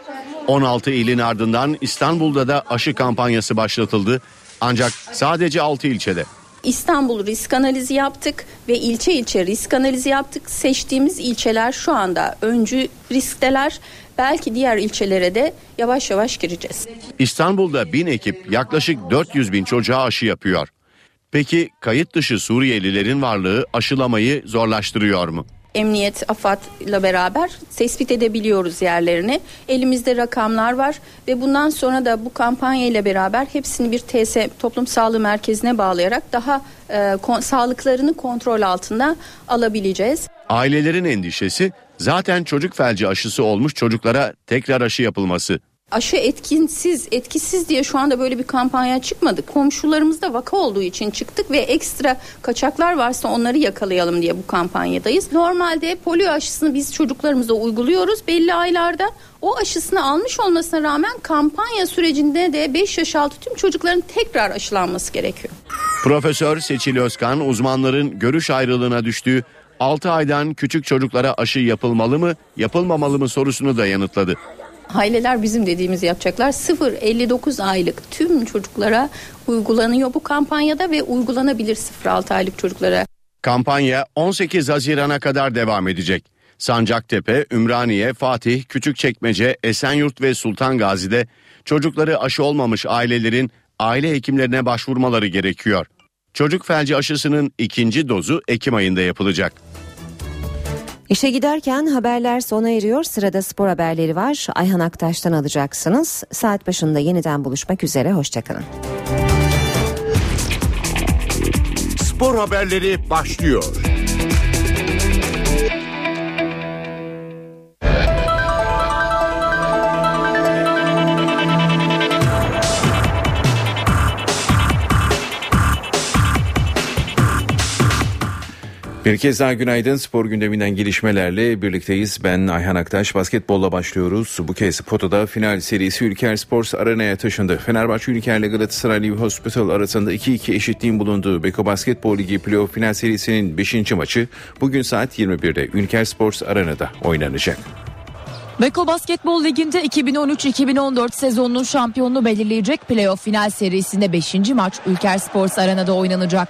16 ilin ardından İstanbul'da da aşı kampanyası başlatıldı. Ancak sadece 6 ilçede. İstanbul risk analizi yaptık ve ilçe ilçe risk analizi yaptık. Seçtiğimiz ilçeler şu anda öncü riskteler. Belki diğer ilçelere de yavaş yavaş gireceğiz. İstanbul'da bin ekip yaklaşık 400 bin çocuğa aşı yapıyor. Peki kayıt dışı Suriyelilerin varlığı aşılamayı zorlaştırıyor mu? Emniyet, AFAD'la beraber tespit edebiliyoruz yerlerini. Elimizde rakamlar var ve bundan sonra da bu kampanya ile beraber hepsini bir TS Toplum Sağlığı Merkezi'ne bağlayarak daha e, kon, sağlıklarını kontrol altında alabileceğiz. Ailelerin endişesi zaten çocuk felci aşısı olmuş çocuklara tekrar aşı yapılması. Aşı etkinsiz, etkisiz diye şu anda böyle bir kampanya çıkmadık. Komşularımızda vaka olduğu için çıktık ve ekstra kaçaklar varsa onları yakalayalım diye bu kampanyadayız. Normalde polio aşısını biz çocuklarımıza uyguluyoruz belli aylarda. O aşısını almış olmasına rağmen kampanya sürecinde de 5 yaş altı tüm çocukların tekrar aşılanması gerekiyor. Profesör Seçil Özkan uzmanların görüş ayrılığına düştüğü 6 aydan küçük çocuklara aşı yapılmalı mı, yapılmamalı mı sorusunu da yanıtladı. Aileler bizim dediğimizi yapacaklar. 0-59 aylık tüm çocuklara uygulanıyor bu kampanyada ve uygulanabilir 0-6 aylık çocuklara. Kampanya 18 Haziran'a kadar devam edecek. Sancaktepe, Ümraniye, Fatih, Küçükçekmece, Esenyurt ve Sultan Gazi'de çocukları aşı olmamış ailelerin aile hekimlerine başvurmaları gerekiyor. Çocuk felci aşısının ikinci dozu Ekim ayında yapılacak. İşe giderken haberler sona eriyor. Sırada spor haberleri var. Ayhan Aktaş'tan alacaksınız. Saat başında yeniden buluşmak üzere. Hoşçakalın. Spor haberleri başlıyor. Bir kez daha günaydın. Spor gündeminden gelişmelerle birlikteyiz. Ben Ayhan Aktaş. Basketbolla başlıyoruz. Bu kez potada final serisi Ülker Sports Arena'ya taşındı. Fenerbahçe Ülker ile Galatasaray Live Hospital arasında 2-2 eşitliğin bulunduğu Beko Basketbol Ligi playoff final serisinin 5. maçı bugün saat 21'de Ülker Sports Arena'da oynanacak. Beko Basketbol Ligi'nde 2013-2014 sezonunun şampiyonunu belirleyecek playoff final serisinde 5. maç Ülker Sports Arena'da oynanacak.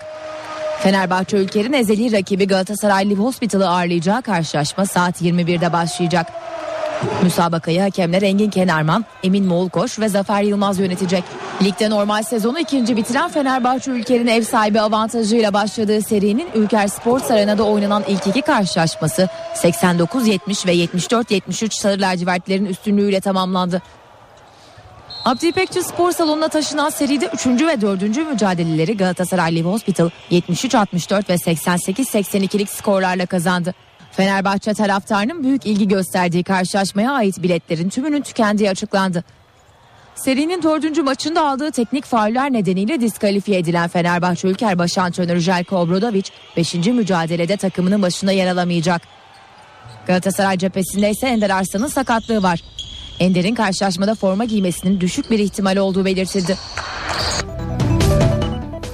Fenerbahçe ülkenin ezeli rakibi Galatasaray Live Hospital'ı ağırlayacağı karşılaşma saat 21'de başlayacak. Müsabakayı hakemler Engin Kenarman, Emin Moğulkoş ve Zafer Yılmaz yönetecek. Ligde normal sezonu ikinci bitiren Fenerbahçe ülkenin ev sahibi avantajıyla başladığı serinin Ülker Sports Arena'da oynanan ilk iki karşılaşması 89-70 ve 74-73 sarı lacivertlerin üstünlüğüyle tamamlandı. Abdi İpekçi Spor Salonu'na taşınan seride 3. ve 4. mücadeleleri Galatasaray Live Hospital 73-64 ve 88-82'lik skorlarla kazandı. Fenerbahçe taraftarının büyük ilgi gösterdiği karşılaşmaya ait biletlerin tümünün tükendiği açıklandı. Serinin dördüncü maçında aldığı teknik fauller nedeniyle diskalifiye edilen Fenerbahçe Ülker baş antrenörü Jelko Obradovic 5. mücadelede takımının başında yer alamayacak. Galatasaray cephesinde ise Ender Arslan'ın sakatlığı var. Ender'in karşılaşmada forma giymesinin düşük bir ihtimal olduğu belirtildi.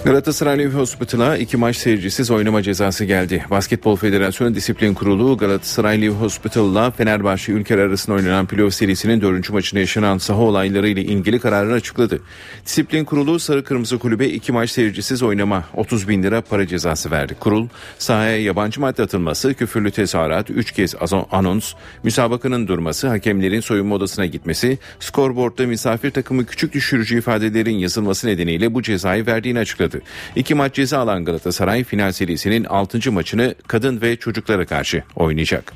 Galatasaray Live Hospital'a iki maç seyircisiz oynama cezası geldi. Basketbol Federasyonu Disiplin Kurulu Galatasaray Live Hospital'la Fenerbahçe Ülker arasında oynanan playoff serisinin dördüncü maçında yaşanan saha olayları ile ilgili kararını açıkladı. Disiplin Kurulu Sarı Kırmızı Kulübe iki maç seyircisiz oynama 30 bin lira para cezası verdi. Kurul sahaya yabancı madde atılması, küfürlü tezahürat, 3 kez anons, müsabakanın durması, hakemlerin soyunma odasına gitmesi, skorboardta misafir takımı küçük düşürücü ifadelerin yazılması nedeniyle bu cezayı verdiğini açıkladı başladı. İki maç ceza alan Galatasaray final serisinin 6. maçını kadın ve çocuklara karşı oynayacak.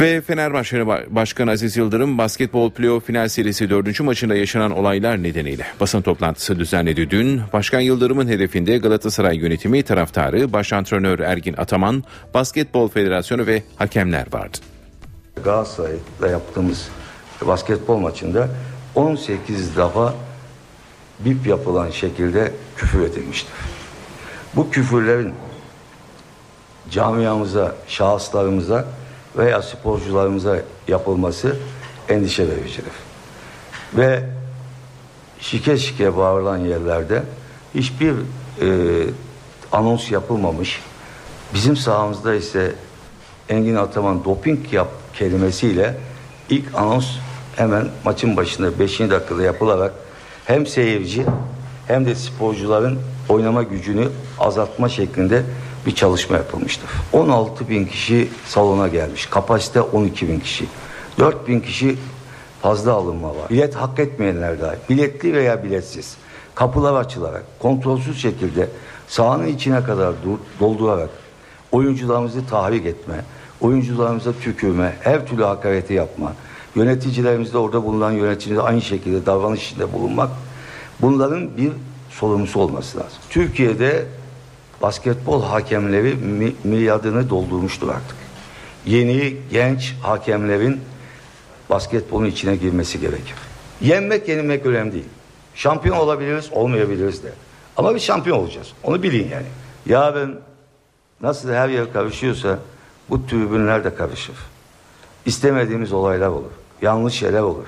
Ve Fenerbahçe Başkanı Aziz Yıldırım basketbol playoff final serisi 4. maçında yaşanan olaylar nedeniyle basın toplantısı düzenledi dün. Başkan Yıldırım'ın hedefinde Galatasaray yönetimi taraftarı, baş antrenör Ergin Ataman, Basketbol Federasyonu ve hakemler vardı. Galatasaray'la yaptığımız basketbol maçında 18 defa bip yapılan şekilde küfür edilmiştir. Bu küfürlerin camiamıza, şahıslarımıza veya sporcularımıza yapılması endişe vericidir. Ve şike şike bağırılan yerlerde hiçbir e, anons yapılmamış. Bizim sahamızda ise Engin Ataman doping yap kelimesiyle ilk anons hemen maçın başında 5. dakikada yapılarak hem seyirci hem de sporcuların oynama gücünü azaltma şeklinde bir çalışma yapılmıştır. 16 bin kişi salona gelmiş. Kapasite 12 bin kişi. 4 bin kişi fazla alınma var. Bilet hak etmeyenler dahi. Biletli veya biletsiz. Kapılar açılarak, kontrolsüz şekilde sahanın içine kadar doldurarak oyuncularımızı tahrik etme, oyuncularımıza tükürme, her türlü hakareti yapma, yöneticilerimizde orada bulunan yöneticiler aynı şekilde davranış içinde bulunmak bunların bir sorumlusu olması lazım. Türkiye'de basketbol hakemleri mi, milyardını doldurmuştur artık. Yeni genç hakemlerin basketbolun içine girmesi gerekir. Yenmek yenilmek önemli değil. Şampiyon olabiliriz olmayabiliriz de. Ama bir şampiyon olacağız. Onu bilin yani. Yarın nasıl her yer karışıyorsa bu tribünler de karışır. İstemediğimiz olaylar olur yanlış şeyler olur.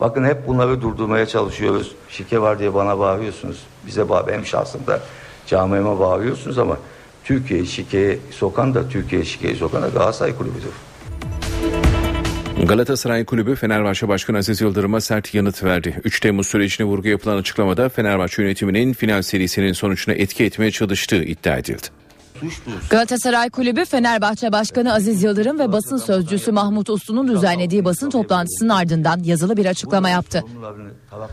Bakın hep bunları durdurmaya çalışıyoruz. Şike var diye bana bağırıyorsunuz. Bize bağır, benim şahsımda camiime bağırıyorsunuz ama Türkiye'yi şikeye sokan da Türkiye'yi şikeye sokan da Galatasaray Kulübü'dür. Galatasaray Kulübü Fenerbahçe Başkanı Aziz Yıldırım'a sert yanıt verdi. 3 Temmuz sürecine vurgu yapılan açıklamada Fenerbahçe yönetiminin final serisinin sonucuna etki etmeye çalıştığı iddia edildi. Galatasaray Kulübü Fenerbahçe Başkanı Aziz Yıldırım ve basın sözcüsü Mahmut Uslu'nun düzenlediği basın toplantısının ardından yazılı bir açıklama yaptı.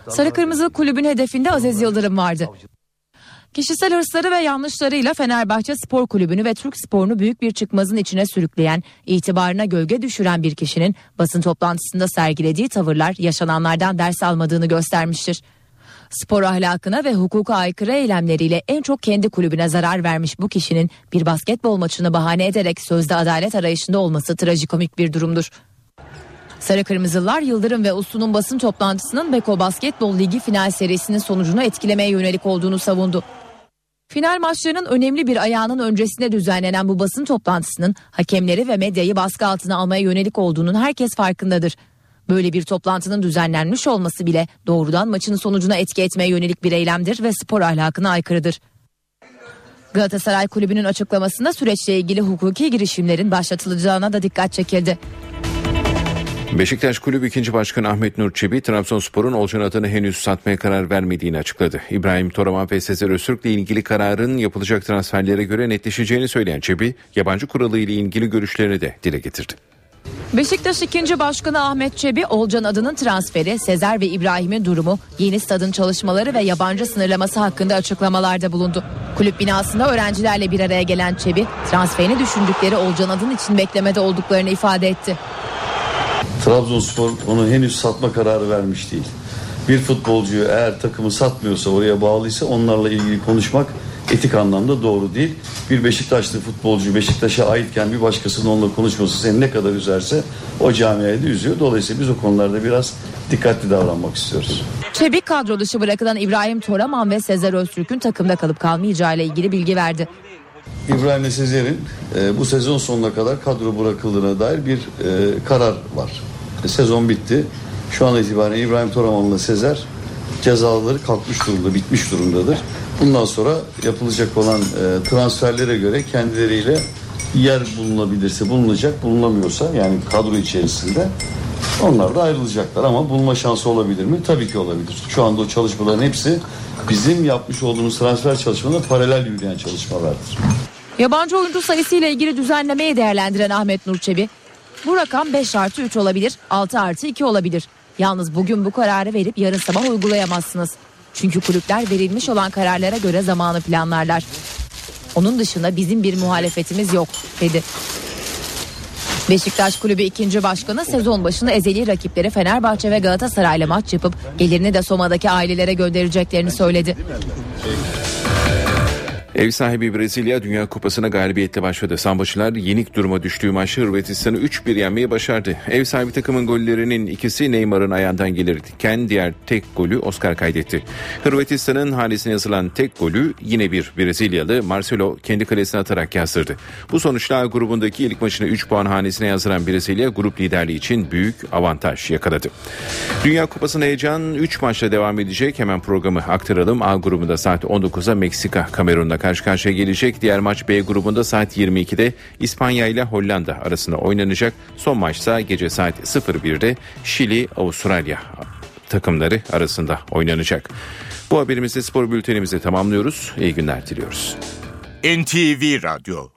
Sarı Kırmızı Kulübün hedefinde Aziz Yıldırım vardı. Kişisel hırsları ve yanlışlarıyla Fenerbahçe Spor Kulübü'nü ve Türk sporunu büyük bir çıkmazın içine sürükleyen, itibarına gölge düşüren bir kişinin basın toplantısında sergilediği tavırlar yaşananlardan ders almadığını göstermiştir. Spor ahlakına ve hukuka aykırı eylemleriyle en çok kendi kulübüne zarar vermiş bu kişinin bir basketbol maçını bahane ederek sözde adalet arayışında olması trajikomik bir durumdur. Sarı Kırmızılar Yıldırım ve Uslu'nun basın toplantısının Beko Basketbol Ligi final serisinin sonucunu etkilemeye yönelik olduğunu savundu. Final maçlarının önemli bir ayağının öncesinde düzenlenen bu basın toplantısının hakemleri ve medyayı baskı altına almaya yönelik olduğunun herkes farkındadır. Böyle bir toplantının düzenlenmiş olması bile doğrudan maçın sonucuna etki etmeye yönelik bir eylemdir ve spor ahlakına aykırıdır. Galatasaray Kulübü'nün açıklamasında süreçle ilgili hukuki girişimlerin başlatılacağına da dikkat çekildi. Beşiktaş Kulübü 2. Başkanı Ahmet Nur Çebi, Trabzonspor'un Olcan adını henüz satmaya karar vermediğini açıkladı. İbrahim Toraman ve Sezer Öztürk'le ilgili kararın yapılacak transferlere göre netleşeceğini söyleyen Çebi, yabancı kuralı ile ilgili görüşlerini de dile getirdi. Beşiktaş 2. Başkanı Ahmet Çebi, Olcan adının transferi, Sezer ve İbrahim'in durumu, yeni stadın çalışmaları ve yabancı sınırlaması hakkında açıklamalarda bulundu. Kulüp binasında öğrencilerle bir araya gelen Çebi, transferini düşündükleri Olcan adın için beklemede olduklarını ifade etti. Trabzonspor onu henüz satma kararı vermiş değil. Bir futbolcuyu eğer takımı satmıyorsa oraya bağlıysa onlarla ilgili konuşmak etik anlamda doğru değil. Bir Beşiktaşlı futbolcu Beşiktaş'a aitken bir başkasının onunla konuşması seni ne kadar üzerse o camiayı da üzüyor. Dolayısıyla biz o konularda biraz dikkatli davranmak istiyoruz. Çebi kadro dışı bırakılan İbrahim Toraman ve Sezer Öztürk'ün takımda kalıp kalmayacağı ile ilgili bilgi verdi. İbrahim ve Sezer'in e, bu sezon sonuna kadar kadro bırakıldığına dair bir e, karar var. E, sezon bitti. Şu an itibaren İbrahim Toraman'la Sezer cezaları kalkmış durumda, bitmiş durumdadır. Bundan sonra yapılacak olan e, transferlere göre kendileriyle yer bulunabilirse bulunacak, bulunamıyorsa yani kadro içerisinde onlar da ayrılacaklar ama bulma şansı olabilir mi? Tabii ki olabilir. Şu anda o çalışmaların hepsi bizim yapmış olduğumuz transfer çalışmalarına paralel yürüyen çalışmalardır. Yabancı oyuncu sayısı ile ilgili düzenlemeyi değerlendiren Ahmet Nur Çebi, bu rakam 5 artı 3 olabilir, 6 artı 2 olabilir. Yalnız bugün bu kararı verip yarın sabah uygulayamazsınız. Çünkü kulüpler verilmiş olan kararlara göre zamanı planlarlar. Onun dışında bizim bir muhalefetimiz yok dedi. Beşiktaş Kulübü 2. Başkanı sezon başında ezeli rakipleri Fenerbahçe ve Galatasaray'la maç yapıp gelirini de Soma'daki ailelere göndereceklerini söyledi. Ev sahibi Brezilya Dünya Kupası'na galibiyetle başladı. Sambaçılar yenik duruma düştüğü maçta Hırvatistan'ı 3-1 yenmeyi başardı. Ev sahibi takımın gollerinin ikisi Neymar'ın ayağından gelirken diğer tek golü Oscar kaydetti. Hırvatistan'ın hanesine yazılan tek golü yine bir Brezilyalı Marcelo kendi kalesine atarak yazdırdı. Bu sonuçla grubundaki ilk maçını 3 puan hanesine yazdıran Brezilya grup liderliği için büyük avantaj yakaladı. Dünya Kupası'nın heyecan 3 maçla devam edecek. Hemen programı aktaralım. A grubunda saat 19'a Meksika Kamerun'la karşı karşıya gelecek. Diğer maç B grubunda saat 22'de İspanya ile Hollanda arasında oynanacak. Son maçsa gece saat 01'de Şili Avustralya takımları arasında oynanacak. Bu haberimizde spor bültenimizi tamamlıyoruz. İyi günler diliyoruz. NTV Radyo